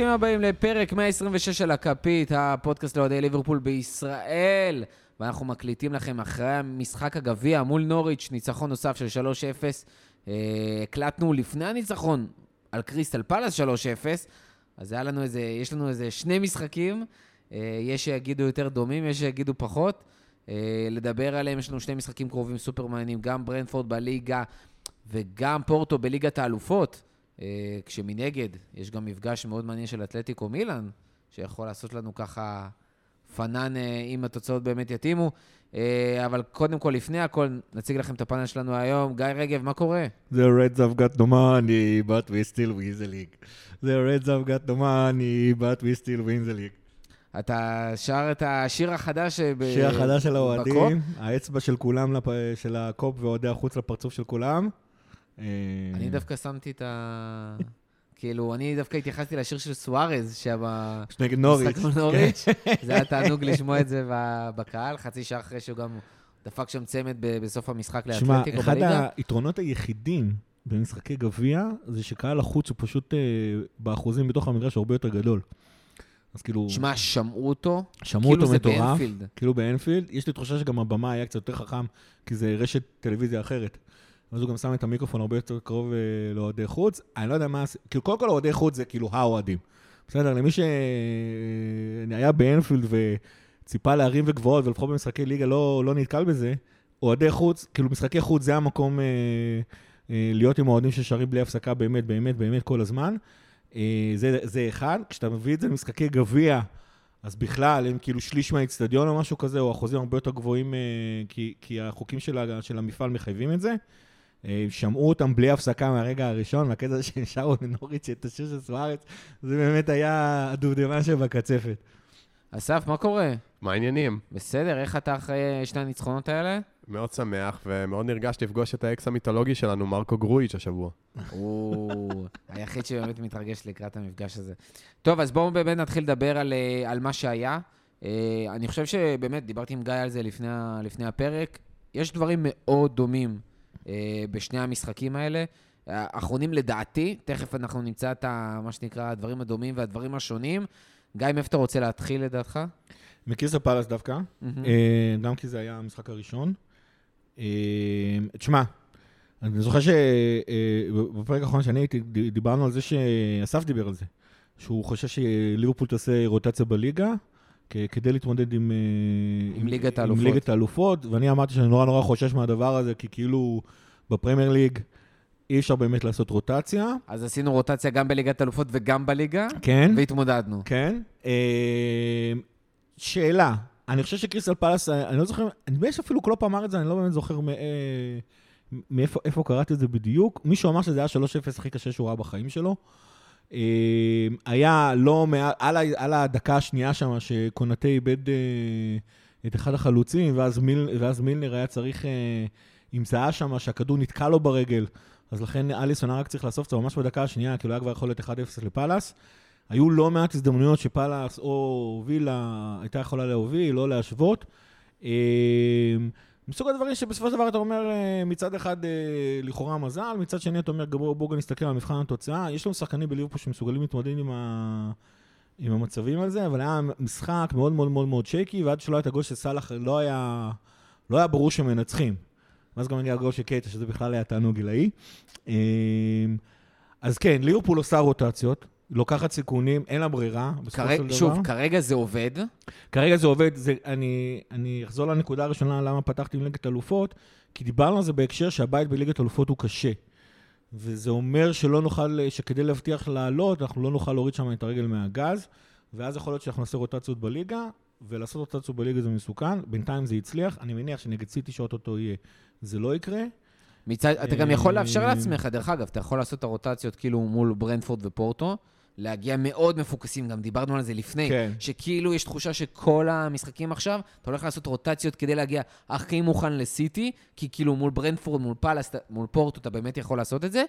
ברוכים הבאים לפרק 126 של הכפית, הפודקאסט לאוהדי ליברפול בישראל. ואנחנו מקליטים לכם אחרי המשחק הגביע מול נוריץ', ניצחון נוסף של 3-0. אה, הקלטנו לפני הניצחון על קריסטל פלאס 3-0, אז היה לנו איזה, יש לנו איזה שני משחקים, אה, יש שיגידו יותר דומים, יש שיגידו פחות. אה, לדבר עליהם, יש לנו שני משחקים קרובים סופר מעניינים, גם ברנפורד בליגה וגם פורטו בליגת האלופות. אה, כשמנגד יש גם מפגש מאוד מעניין של אתלטיקו מילאן, שיכול לעשות לנו ככה פנן אה, אם התוצאות באמת יתאימו. אה, אבל קודם כל, לפני הכל, נציג לכם את הפאנל שלנו היום. גיא רגב, מה קורה? The Reds have got no money, but we still win the league. The Reds have got no money, but we still win the league. אתה שר את השיר החדש ב- שיר החדש של? האוהדים, האצבע של כולם, לפ- של הקופ ואוהדי החוץ לפרצוף של כולם. אני דווקא שמתי את ה... כאילו, אני דווקא התייחסתי לשיר של סוארז, שהיה נגד נוריץ'. מול נוריץ'. זה היה תענוג לשמוע את זה בקהל, חצי שעה אחרי שהוא גם דפק שם צמד בסוף המשחק שמע, לאתלטיקו אחד בליגה. היתרונות היחידים במשחקי גביע, זה שקהל החוץ הוא פשוט, אה, באחוזים בתוך המגרש, הרבה יותר גדול. אז כאילו, שמע, שמעו אותו, שמעו אותו כאילו זה מטורף. באנפילד. כאילו באנפילד, יש לי תחושה שגם הבמה היה קצת יותר חכם, כי זה רשת טלוויזיה אחרת. אז הוא גם שם את המיקרופון הרבה יותר קרוב אה, לאוהדי חוץ. אני לא יודע מה... כאילו, קודם כל אוהדי חוץ זה כאילו האוהדים. בסדר, למי שהיה באנפילד וציפה להרים וגבוהות, ולפחות במשחקי ליגה לא, לא נתקל בזה, אוהדי חוץ, כאילו משחקי חוץ זה המקום אה, אה, להיות עם אוהדים ששרים בלי הפסקה באמת, באמת, באמת כל הזמן. אה, זה, זה אחד. כשאתה מביא את זה למשחקי גביע, אז בכלל, הם כאילו שליש מהאיצטדיון או משהו כזה, או אחוזים הרבה יותר גבוהים, אה, כי, כי החוקים של, של המפעל מחייבים את זה. אה, שמעו אותם בלי הפסקה מהרגע הראשון, והקטע הזה שהם שרו לנוריץ' את השיר של סוארץ, זה באמת היה הדובדבן שבקצפת. אסף, מה קורה? מה העניינים? בסדר, איך אתה אחרי שני הניצחונות האלה? מאוד שמח ומאוד נרגש לפגוש את האקס המיתולוגי שלנו, מרקו גרויץ' השבוע. הוא היחיד שבאמת מתרגש לקראת המפגש הזה. טוב, אז בואו באמת נתחיל לדבר על, אה, על מה שהיה. אה, אני חושב שבאמת, דיברתי עם גיא על זה לפני, לפני הפרק. יש דברים מאוד דומים אה, בשני המשחקים האלה. האחרונים לדעתי, תכף אנחנו נמצא את ה, מה שנקרא הדברים הדומים והדברים השונים. גיא, מאיפה אתה רוצה להתחיל לדעתך? מקיסר פלאס דווקא. אה, גם כי זה היה המשחק הראשון. אה, תשמע, אני זוכר שבפרק האחרון שאני הייתי, דיברנו על זה שאסף דיבר על זה, שהוא חושב שליברפול תעשה רוטציה בליגה, כדי להתמודד עם, אה, עם ליגת עם. ליגת האלופות, ואני אמרתי שאני נורא נורא חושש מהדבר הזה, כי כאילו בפרמייר ליג אי אפשר באמת לעשות רוטציה. אז עשינו רוטציה גם בליגת האלופות וגם בליגה, כן. והתמודדנו. כן. אה, שאלה, אני חושב שקריסטל פלאס, אני לא זוכר, נדמה לי שאפילו קלופ אמר את זה, אני לא באמת זוכר אה, מאיפה איפה קראתי את זה בדיוק. מישהו אמר שזה היה 3-0 הכי קשה שהוא ראה בחיים שלו. אה, היה לא מעט, על, הדקה השנייה שם, שקונטה איבד אה, את אחד החלוצים, ואז, מיל, ואז מילנר היה צריך, אה, עם זהה שם, שהכדור נתקע לו ברגל, אז לכן אליסון רק צריך לאסוף את זה ממש בדקה השנייה, כאילו היה כבר יכול להיות 1-0 לפאלאס. היו לא מעט הזדמנויות שפאלאס או וילה הייתה יכולה להוביל, לא להשוות. מסוג הדברים שבסופו של דבר אתה אומר, אה, מצד אחד אה, לכאורה מזל, מצד שני אתה אומר, בואו בואו נסתכל על מבחן התוצאה. יש לנו שחקנים בליברפול שמסוגלים להתמודד עם, ה... עם המצבים על זה, אבל היה משחק מאוד מאוד מאוד מאוד שייקי, ועד שלא היה את הגול של סאלח, לא היה, לא היה ברור שמנצחים. ואז גם הגיע הגול של קייטה, שזה בכלל היה תענוג גילאי. אה, אז כן, ליברפול עושה רוטציות, לוקחת סיכונים, אין לה ברירה, בסופו כרגע, של דבר. שוב, כרגע זה עובד. כרגע זה עובד, זה, אני, אני אחזור לנקודה הראשונה למה פתחתי עם ליגת אלופות, כי דיברנו על זה בהקשר שהבית בליגת אלופות הוא קשה. וזה אומר שלא נוכל, שכדי להבטיח לעלות, אנחנו לא נוכל להוריד שם את הרגל מהגז, ואז יכול להיות שאנחנו נעשה רוטציות בליגה, ולעשות רוטציות בליגה זה מסוכן, בינתיים זה הצליח, אני מניח שנגד סיטי שאו-טו-טו יהיה, זה לא יקרה. מצד, אתה גם יכול לאפשר אה, לעצמך, דרך אגב, אתה יכול לעשות את הרוטציות כאילו מול ברנפורד ופורטו, להגיע מאוד מפוקסים, גם דיברנו על זה לפני, כן. שכאילו יש תחושה שכל המשחקים עכשיו, אתה הולך לעשות רוטציות כדי להגיע הכי מוכן לסיטי, כי כאילו מול ברנפורד, מול פאלאס, מול פורטו, אתה באמת יכול לעשות את זה,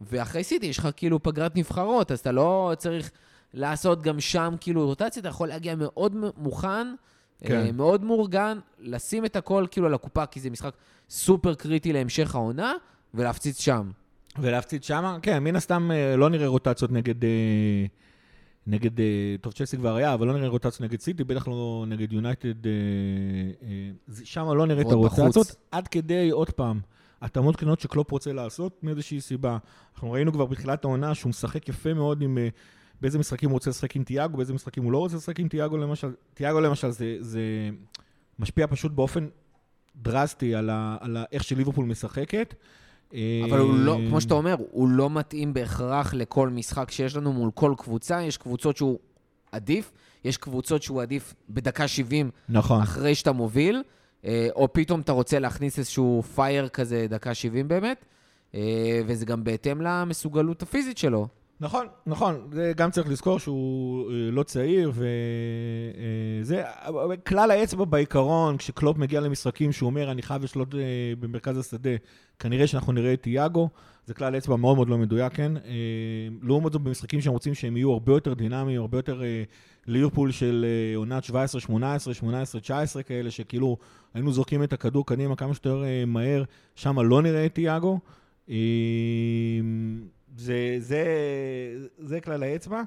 ואחרי סיטי יש לך כאילו פגרת נבחרות, אז אתה לא צריך לעשות גם שם כאילו רוטציה, אתה יכול להגיע מאוד מוכן, כן. אה, מאוד מאורגן, לשים את הכל כאילו על הקופה, כי זה משחק סופר קריטי להמשך העונה, ולהפציץ שם. ולהפציץ שמה, כן, מן הסתם אה, לא נראה רוטציות נגד, אה, נגד, אה, טוב, צ'לסי כבר היה, אבל לא נראה רוטציה נגד סיטי, בטח לא נגד יונייטד, שם לא נראה את הרוטציות. עד כדי, עוד פעם, התאמות קטנות שקלופ רוצה לעשות מאיזושהי סיבה. אנחנו ראינו כבר בתחילת העונה שהוא משחק יפה מאוד עם... באיזה משחקים הוא רוצה לשחק עם תיאגו, באיזה משחקים הוא לא רוצה לשחק עם תיאגו למשל. תיאגו למשל זה, זה משפיע פשוט באופן דרסטי על, ה, על ה, איך שליברפול משחקת. אבל הוא לא, אה, כמו שאתה אומר, הוא לא מתאים בהכרח לכל משחק שיש לנו מול כל קבוצה. יש קבוצות שהוא עדיף, יש קבוצות שהוא עדיף בדקה 70 נכון. אחרי שאתה מוביל, אה, או פתאום אתה רוצה להכניס איזשהו פייר כזה דקה 70 באמת, אה, וזה גם בהתאם למסוגלות הפיזית שלו. נכון, נכון, זה גם צריך לזכור שהוא אה, לא צעיר, וזה, כלל האצבע בעיקרון, כשקלופ מגיע למשחקים שהוא אומר, אני חייב לשלוט אה, במרכז השדה, כנראה שאנחנו נראה את תיאגו, זה כלל האצבע מאוד מאוד לא מדויק, כן? אה, לעומת זאת, במשחקים שהם רוצים שהם יהיו הרבה יותר דינמיים, הרבה יותר אה, ליברפול של אה, עונת 17-18, 18-19 כאלה, שכאילו היינו זורקים את הכדור קדימה כמה שיותר אה, מהר, שם לא נראה את תיאגו. זה, זה, זה כלל האצבע,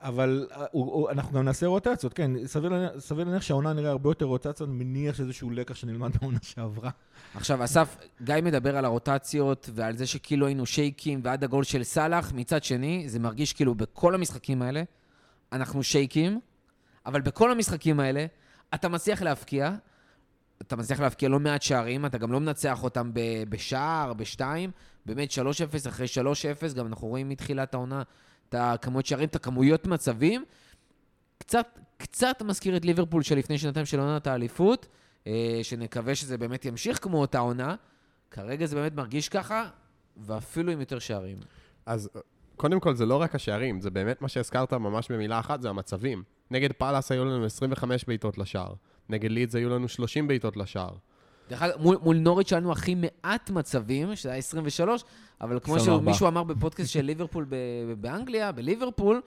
אבל אה, הוא, הוא, אנחנו גם נעשה רוטציות, כן, סביר להניח- שהעונה נראה הרבה יותר רוטציות, מניח שזה איזשהו לקח שנלמד בעונה שעברה. עכשיו, אסף, גיא מדבר על הרוטציות ועל זה שכאילו היינו שייקים ועד הגול של סאלח. מצד שני, זה מרגיש כאילו בכל המשחקים האלה, אנחנו שייקים, אבל בכל המשחקים האלה, אתה מצליח להבקיע, אתה מצליח להבקיע לא מעט שערים, אתה גם לא מנצח אותם בשער, בשתיים. באמת 3-0 אחרי 3-0, גם אנחנו רואים מתחילת העונה את הכמויות שערים, את הכמויות מצבים. קצת, קצת מזכיר את ליברפול של לפני שנתיים של עונת האליפות, אה, שנקווה שזה באמת ימשיך כמו אותה עונה. כרגע זה באמת מרגיש ככה, ואפילו עם יותר שערים. אז קודם כל, זה לא רק השערים, זה באמת מה שהזכרת ממש במילה אחת, זה המצבים. נגד פאלאס היו לנו 25 בעיטות לשער. נגד לידס היו לנו 30 בעיטות לשער. דרך אגב, מול, מול נוריץ' היה לנו הכי מעט מצבים, שזה היה 23, אבל כמו 24. שמישהו אמר בפודקאסט של ליברפול ב- באנגליה, בליברפול,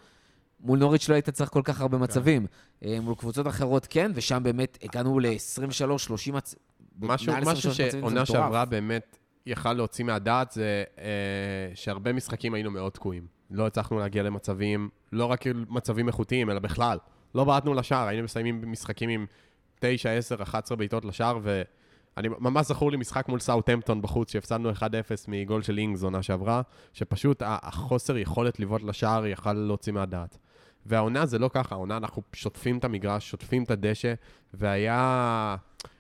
מול נוריץ' לא היית צריך כל כך הרבה מצבים. אה, מול קבוצות אחרות כן, ושם באמת הגענו ל-23, 30 מצ... משהו, משהו 23 מצבים, זה שעונה. שעברה באמת יכל להוציא מהדעת זה אה, שהרבה משחקים היינו מאוד תקועים. לא הצלחנו להגיע למצבים, לא רק מצבים איכותיים, אלא בכלל. לא בעטנו לשער, היינו מסיימים במשחקים עם 9, 10, 11 בעיטות לשער, ואני ממש זכור לי משחק מול סאוטהמפטון בחוץ, שהפסדנו 1-0 מגול של אינגס עונה שעברה, שפשוט החוסר יכולת לבעוט לשער יכל להוציא מהדעת. והעונה זה לא ככה, העונה אנחנו שוטפים את המגרש, שוטפים את הדשא, והיה...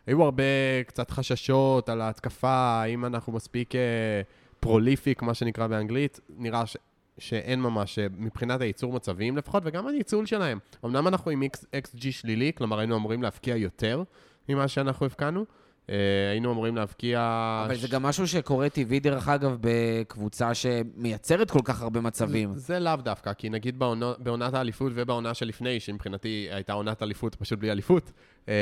היו הרבה קצת חששות על ההתקפה, האם אנחנו מספיק אה, פרוליפיק, מה שנקרא באנגלית. נראה ש... שאין ממש, אה, מבחינת הייצור מצבים לפחות, וגם הניצול שלהם. אמנם אנחנו עם XG שלילי, כלומר היינו אמורים להבקיע יותר ממה שאנחנו הבקענו. אה, היינו אמורים להבקיע... אבל זה גם משהו שקורה טבעי, דרך אגב, בקבוצה שמייצרת כל כך הרבה מצבים. זה לאו דווקא, כי נגיד בעונו, בעונת האליפות ובעונה שלפני, שמבחינתי הייתה עונת אליפות פשוט בלי אליפות, אה,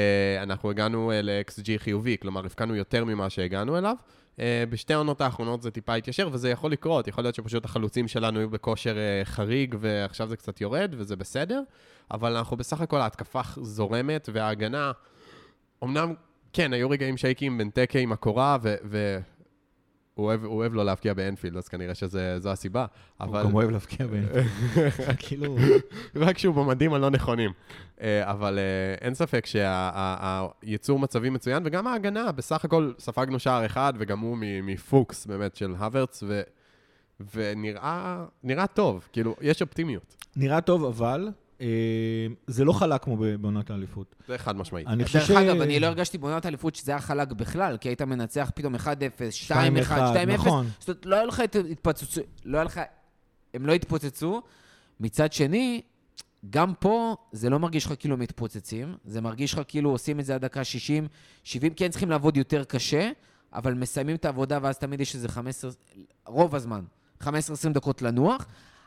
אנחנו הגענו ל-XG חיובי, כלומר הפקענו יותר ממה שהגענו אליו. אה, בשתי העונות האחרונות זה טיפה התיישר, וזה יכול לקרות. יכול להיות שפשוט החלוצים שלנו היו בכושר אה, חריג, ועכשיו זה קצת יורד, וזה בסדר, אבל אנחנו בסך הכל ההתקפה זורמת, וההגנה, אמנם, כן, היו רגעים שייקים בין טקה עם הקורה, ו... הוא אוהב, הוא אוהב לא להבקיע באנפילד, אז כנראה שזו הסיבה. אבל... הוא גם אוהב להבקיע באנפילד. כאילו... רק כשהוא במדים הלא נכונים. אה, אבל אה, אין ספק שהייצור מצבים מצוין, וגם ההגנה, בסך הכל ספגנו שער אחד, וגם הוא מפוקס באמת של הוורץ. ונראה נראה טוב, כאילו, יש אופטימיות. נראה טוב, אבל זה לא חלק כמו בעונת האליפות. זה חד משמעית. אני חושב דרך אגב, אני לא הרגשתי בעונת האליפות שזה היה חלק בכלל, כי היית מנצח פתאום 1-0, 2-1, 2-0. נכון. זאת אומרת, לא היה לך את התפוצצות, לא היה לך, הם לא התפוצצו. מצד שני, גם פה זה לא מרגיש לך כאילו מתפוצצים, זה מרגיש לך כאילו עושים את זה עד דקה 60, 70, כן צריכים לעבוד יותר קשה, אבל מסיימים את העבודה ואז תמיד יש איזה 15, רוב הזמן, 15-20 דקות לנוח,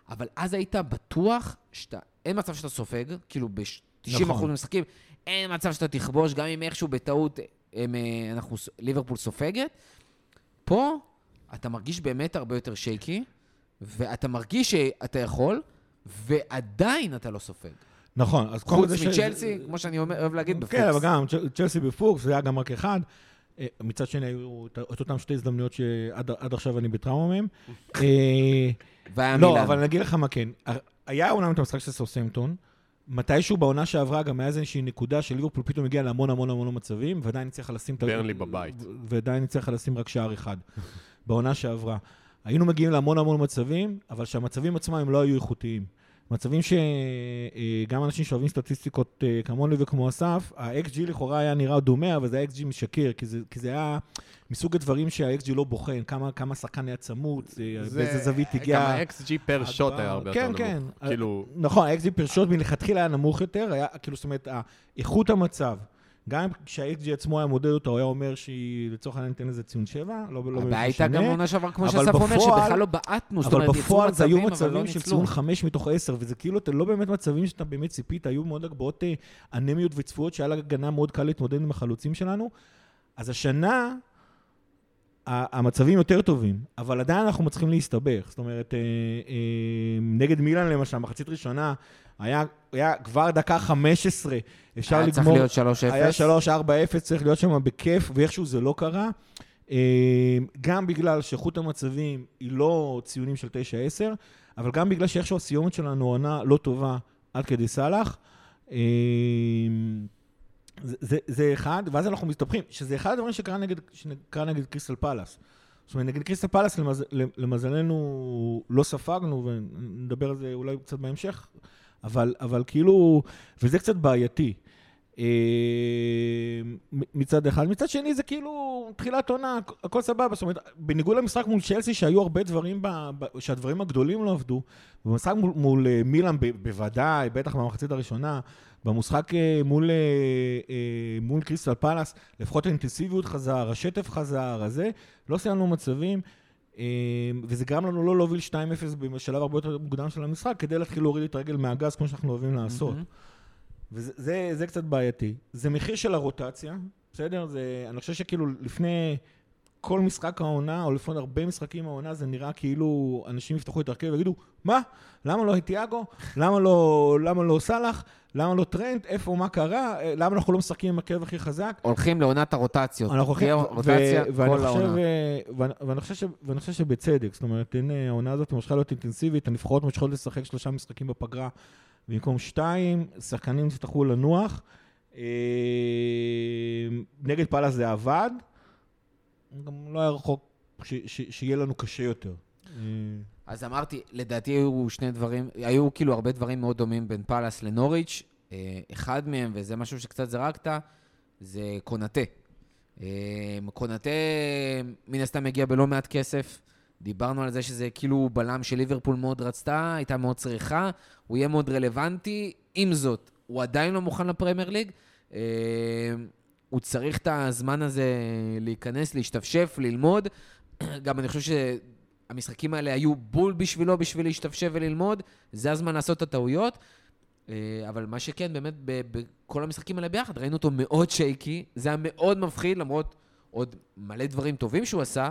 אבל אז היית בטוח שאתה, אין מצב שאתה סופג, כאילו ב-90% נכון. מהמשחקים, אין מצב שאתה תכבוש, גם אם איכשהו בטעות הם, אה, אנחנו, ליברפול סופגת. פה אתה מרגיש באמת הרבה יותר שייקי, ואתה מרגיש שאתה יכול, ועדיין אתה לא סופג. נכון, אז קודם כל חוץ זה ש- מצ'לסי, כמו שאני אוהב להגיד, בפוקס. כן, אבל גם צ'לסי בפוקס, זה היה גם רק אחד. אה, מצד שני, היו את אותן שתי הזדמנויות שעד עד עכשיו אני בטראומה מהן. אה, לא. אבל אני אגיד לך מה כן. היה אומנם את המשחק של סאוסמפטון, מתישהו בעונה שעברה גם היה איזושהי נקודה של ליברפול פתאום הגיע להמון המון המון מצבים, ועדיין הצליחה לשים... ברנלי בבית. ועדיין הצליחה לשים רק שער אחד, בעונה שעברה. היינו מגיעים להמון המון מצבים, אבל שהמצבים עצמם הם לא היו איכותיים. מצבים שגם אנשים שאוהבים סטטיסטיקות אה, כמוני וכמו אסף, ה-XG לכאורה היה נראה דומה, אבל זה היה XG משקר, כי זה, כי זה היה מסוג הדברים שה-XG לא בוחן, כמה, כמה שחקן היה צמוץ, אה, באיזה זווית הגיע. גם ה-XG פר שוט היה הרבה יותר כן, נמוך. כן. כאילו, נכון, ה-XG פר שוט מלכתחילה היה נמוך יותר, היה, כאילו, זאת אומרת, איכות המצב. גם כשה-XG עצמו היה מודד אותו, הוא היה אומר שהיא, לצורך העניין, ניתן לזה ציון 7, לא, לא הבעיה הייתה משנה. גם עונה שעברה, כמו אבל שאסף אומר, שבכלל לא בעטנו. זאת אבל אומרת, יצאו בפועל זה היו אבל לא מצבים של. ציון 5 מתוך 10, וזה כאילו, לא באמת מצבים שאתה באמת ציפית, היו מאוד הגבהות אה, אנמיות וצפויות, שהיה להגנה מאוד קל להתמודד עם החלוצים שלנו. אז השנה, המצבים יותר טובים, אבל עדיין אנחנו מצליחים להסתבך. זאת אומרת, אה, אה, נגד מילאן למשל, מחצית ראשונה, היה, היה כבר דקה 15, אפשר היה לגמור... צריך להיות 3-0. היה 3-4-0, צריך להיות שם בכיף, ואיכשהו זה לא קרה. אה, גם בגלל שאיכות המצבים היא לא ציונים של 9-10, אבל גם בגלל שאיכשהו הסיומת שלנו עונה לא טובה עד כדי סאלח. זה, זה, זה אחד, ואז אנחנו מסתבכים, שזה אחד הדברים שקרה נגד, שקרה נגד קריסטל פלאס. זאת אומרת, נגד קריסטל פלאס, למז, למזלנו, לא ספגנו, ונדבר על זה אולי קצת בהמשך, אבל, אבל כאילו, וזה קצת בעייתי. אה, מצד אחד. מצד שני זה כאילו תחילת עונה, הכל סבבה. זאת אומרת, בניגוד למשחק מול צ'לסי, שהיו הרבה דברים, ב, ב, שהדברים הגדולים לא עבדו, במשחק מול, מול אה, מילאן בוודאי, בטח במחצית הראשונה, במשחק אה, מול, אה, אה, מול קריסטל פלאס, לפחות האינטנסיביות חזר, השטף חזר, הזה, לא סיימנו מצבים. וזה גרם לנו לא להוביל 2-0 בשלב הרבה יותר מוקדם של המשחק, כדי להתחיל להוריד את הרגל מהגז, כמו שאנחנו אוהבים לעשות. וזה זה, זה קצת בעייתי. זה מחיר של הרוטציה, בסדר? זה, אני חושב שכאילו לפני כל משחק העונה, או לפני הרבה משחקים העונה, זה נראה כאילו אנשים יפתחו את הרכב ויגידו, מה? למה לא איטיאגו? למה לא, למה לא סאלח? למה לא טרנד? איפה, מה קרה? אה, למה אנחנו לא משחקים עם הרכב הכי חזק? הולכים לעונת הרוטציות. אנחנו הולכים, רוטציה ו- ואני כל העונה. ואני- ואני חושב ש- ואני חושב שבצדק, זאת אומרת, הנה, העונה הזאת ממשיכה להיות אינטנסיבית, הנבחרות ממשיכות לשחק שלושה משחקים בפגרה במקום שתיים, שחקנים יצטרכו לנוח. אה, נגד פאלאס זה עבד, גם לא היה רחוק ש- ש- שיהיה לנו קשה יותר. אה, אז אמרתי, לדעתי היו שני דברים, היו כאילו הרבה דברים מאוד דומים בין פאלאס לנוריץ'. אה, אחד מהם, וזה משהו שקצת זרקת, זה קונאטה. אה, קונאטה מן הסתם הגיע בלא מעט כסף. דיברנו על זה שזה כאילו בלם שליברפול מאוד רצתה, הייתה מאוד צריכה, הוא יהיה מאוד רלוונטי. עם זאת, הוא עדיין לא מוכן לפרמייר ליג. הוא צריך את הזמן הזה להיכנס, להשתפשף, ללמוד. גם אני חושב שהמשחקים האלה היו בול בשבילו, בשביל להשתפשף וללמוד. זה הזמן לעשות את הטעויות. אה, אבל מה שכן, באמת, בכל המשחקים האלה ביחד, ראינו אותו מאוד שייקי. זה היה מאוד מפחיד, למרות עוד מלא דברים טובים שהוא עשה,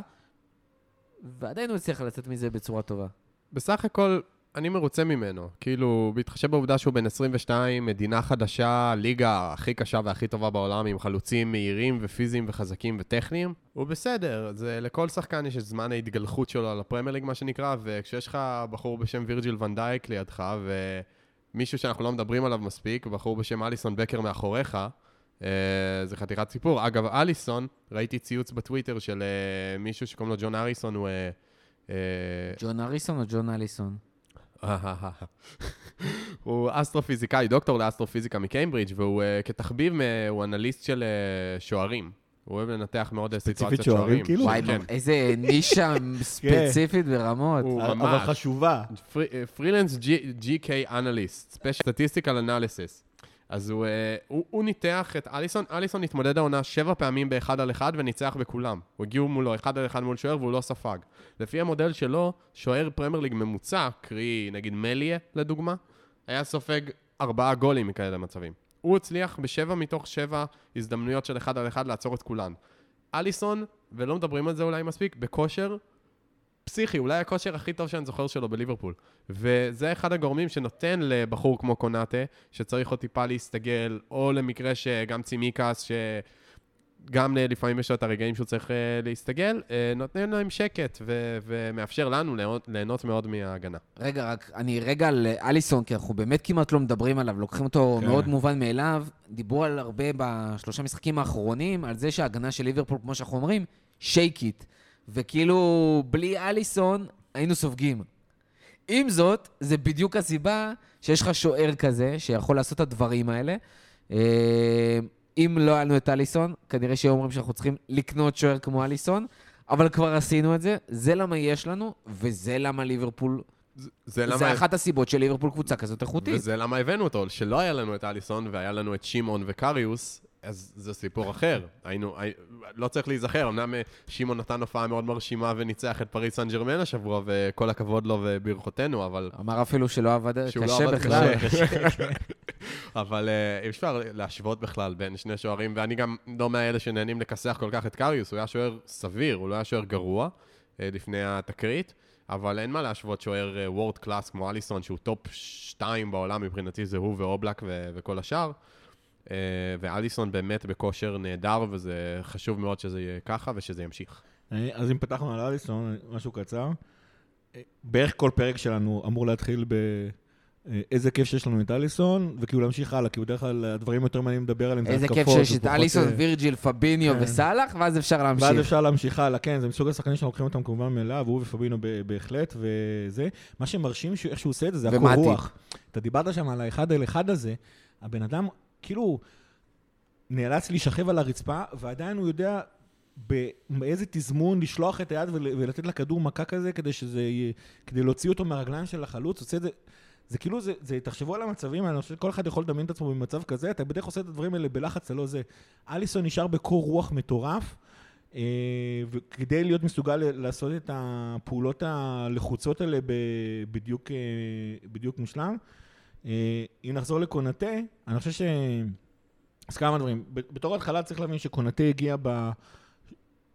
ועדיין הוא הצליח לצאת מזה בצורה טובה. בסך הכל, אני מרוצה ממנו. כאילו, בהתחשב בעובדה שהוא בן 22, מדינה חדשה, ליגה הכי קשה והכי טובה בעולם, עם חלוצים מהירים ופיזיים וחזקים וטכניים, הוא בסדר. זה, לכל שחקן יש את זמן ההתגלחות שלו על הפרמייר ליג, מה שנקרא, וכשיש לך בחור בשם וירג'יל ונדייק לידך, ומישהו שאנחנו לא מדברים עליו מספיק, בחור בשם אליסון בקר מאחוריך, אה, זה חתיכת סיפור. אגב, אליסון, ראיתי ציוץ בטוויטר של אה, מישהו שקוראים לו ג'ון אריסון, הוא... אה, ג'ון הריסון או ג'ון אליסון? הוא אסטרופיזיקאי, דוקטור לאסטרופיזיקה מקיימברידג', והוא uh, כתחביב, uh, הוא אנליסט של uh, שוערים. הוא אוהב לנתח מאוד סיטואציות שוערים, שוערים. כאילו? וואי, כן. איזה נישה ספציפית ברמות. הוא אבל ממש. חשובה. freelance GK analyst, statistical analysis. אז הוא, אה, הוא, הוא ניתח את אליסון, אליסון התמודד העונה שבע פעמים באחד על אחד וניצח בכולם. הוא הגיעו מולו אחד על אחד מול שוער והוא לא ספג. לפי המודל שלו, שוער פרמייר ליג ממוצע, קרי נגיד מליה לדוגמה, היה סופג ארבעה גולים מכאלה מצבים. הוא הצליח בשבע מתוך שבע הזדמנויות של אחד על אחד לעצור את כולן. אליסון, ולא מדברים על זה אולי מספיק, בכושר פסיכי, אולי הכושר הכי טוב שאני זוכר שלו בליברפול. וזה אחד הגורמים שנותן לבחור כמו קונאטה, שצריך עוד טיפה להסתגל, או למקרה שגם צימיקס, גם אה, לפעמים יש לו את הרגעים שהוא צריך אה, להסתגל, אה, נותן להם שקט ו- ומאפשר לנו ליהנות, ליהנות מאוד מההגנה. רגע, רק אני רגע על אליסון, כי אנחנו באמת כמעט לא מדברים עליו, לוקחים אותו כן. מאוד מובן מאליו. דיברו על הרבה בשלושה משחקים האחרונים, על זה שההגנה של ליברפול, כמו שאנחנו אומרים, שייקית. וכאילו, בלי אליסון, היינו סופגים. עם זאת, זה בדיוק הסיבה שיש לך שוער כזה, שיכול לעשות את הדברים האלה. אה, אם לא היה לנו את אליסון, כנראה שהיו אומרים שאנחנו צריכים לקנות שוער כמו אליסון, אבל כבר עשינו את זה, זה למה יש לנו, וזה למה ליברפול, זה זה למה... אחת הסיבות של ליברפול קבוצה כזאת איכותית. וזה למה הבאנו אותו, שלא היה לנו את אליסון והיה לנו את שמעון וקריוס, אז זה סיפור אחר. היינו, הי... לא צריך להיזכר, אמנם אה, שמעון נתן הופעה מאוד מרשימה וניצח את פריס סן ג'רמן השבוע, וכל הכבוד לו וברכותינו, אבל... אמר אפילו שלא עבד לא קשה עבד בכלל. אבל אה, אי אפשר להשוות בכלל בין שני שוערים, ואני גם לא מאלה שנהנים לכסח כל כך את קריוס, הוא היה שוער סביר, הוא לא היה שוער גרוע אה, לפני התקרית, אבל אין מה להשוות שוער world class כמו אליסון, שהוא top 2 בעולם מבחינתי, זה הוא ואובלק ו- וכל השאר. אה, ואליסון באמת בכושר נהדר, וזה חשוב מאוד שזה יהיה ככה ושזה ימשיך. אז אם פתחנו על אליסון, משהו קצר. אה, בערך כל פרק שלנו אמור להתחיל ב... אה, איזה כיף שיש לנו את אליסון, וכאילו להמשיך הלאה, כי בדרך כלל הדברים יותר מעניינים לדבר עליהם זה איזה התקפות. כיף שיש את אליסון, וירג'יל, פביניו כן. וסאלח, ואז אפשר ואז להמשיך. אפשר להמשיך הלאה, כן, זה מסוג השחקנים שאנחנו לוקחים אותם כמובן מאליו, הוא ופבינו ב- בהחלט, וזה. מה שמרשים איך שהוא עושה את זה, זה הקור ומטיפ. רוח. אתה דיברת שם על האחד על אחד הזה, הבן אדם כאילו נאלץ להישכב על הרצפה, ועדיין הוא יודע באיזה תזמון לשלוח את היד ול- ולתת לכדור מכה כזה, כדי שזה יהיה, כדי להוציא אותו מהרגליים של החלוץ, עושה את זה... זה כאילו, זה, זה, תחשבו על המצבים אני חושב שכל אחד יכול לדמיין את עצמו במצב כזה, אתה בדרך עושה את הדברים האלה בלחץ, זה לא זה. אליסון נשאר בקור רוח מטורף, אה, וכדי להיות מסוגל לעשות את הפעולות הלחוצות האלה בדיוק, אה, בדיוק מושלם. אה, אם נחזור לקונאטה, אני חושב ש... אז כמה דברים. בתור התחלה צריך להבין שקונאטה הגיע ב...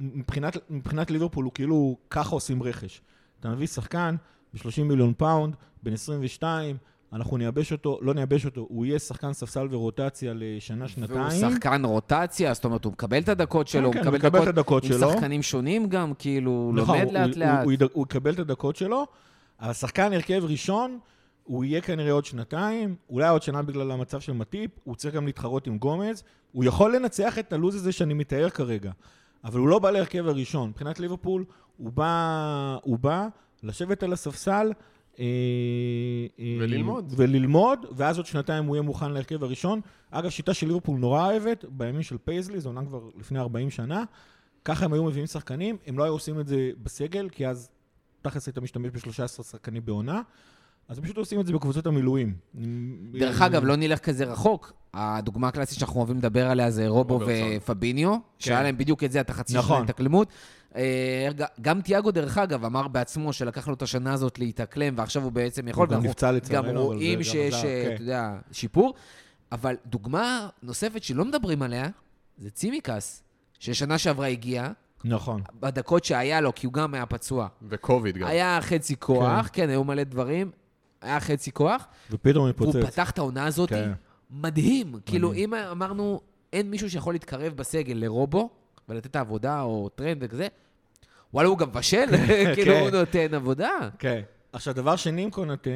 מבחינת, מבחינת ליברפול הוא כאילו ככה עושים רכש. אתה מביא שחקן ב-30 מיליון פאונד, בן 22, אנחנו נייבש אותו, לא נייבש אותו, הוא יהיה שחקן ספסל ורוטציה לשנה-שנתיים. והוא שחקן רוטציה, זאת אומרת, הוא מקבל את הדקות שלו, הוא כן, מקבל הוא מקבל את הדקות עם שלו. שחקנים שונים גם, כאילו, הוא נכון, לומד הוא- לאט הוא-. הוא, יד- הוא יקבל את הדקות שלו. השחקן הרכב ראשון, הוא יהיה כנראה עוד שנתיים, אולי עוד שנה בגלל המצב של מטיפ, הוא צריך גם להתחרות עם גומז. הוא יכול לנצח את הלו"ז הזה שאני מתאר כרגע, אבל הוא לא בא להרכב הראשון. מבחינת ליברפול, הוא בא, הוא בא לשבת על הספסל. אה, אה, וללמוד. וללמוד, ואז עוד שנתיים הוא יהיה מוכן להרכב הראשון. אגב, שיטה של ליברפול נורא אוהבת, בימים של פייזלי, זה אומנם כבר לפני 40 שנה, ככה הם היו מביאים שחקנים, הם לא היו עושים את זה בסגל, כי אז תכלס היית משתמש ב-13 שחקנים בעונה, אז הם פשוט עושים את זה בקבוצות המילואים. דרך אגב, לא נלך כזה רחוק. הדוגמה הקלאסית שאנחנו אוהבים לדבר עליה זה רובו. ופביניו, שהיה להם בדיוק את זה, את החצי נכון. שנה התאקלמות. אה, גם תיאגו, דרך אגב, אמר בעצמו שלקח לו את השנה הזאת להתאקלם, ועכשיו הוא בעצם יכול, הוא גם נפצע לצערנו, גם אבל רואים זה גם שיש, אה, כן. אתה יודע, שיפור. אבל דוגמה נוספת שלא מדברים עליה, זה צימקס, ששנה שעברה הגיע, נכון. בדקות שהיה לו, כי הוא גם היה פצוע. וקוביד גם. היה חצי כוח, כן, היו מלא דברים, היה חצי כוח, ופתאום והוא מתפוצץ. פתח את העונה הזאת, כן. מדהים. כאילו, אם אמרנו, אין מישהו שיכול להתקרב בסגל לרובו, ולתת את העבודה או טרנד וכזה, וואלה, הוא גם מבשל, כאילו, כן. הוא נותן עבודה. כן. עכשיו, דבר שני עם קונאטה,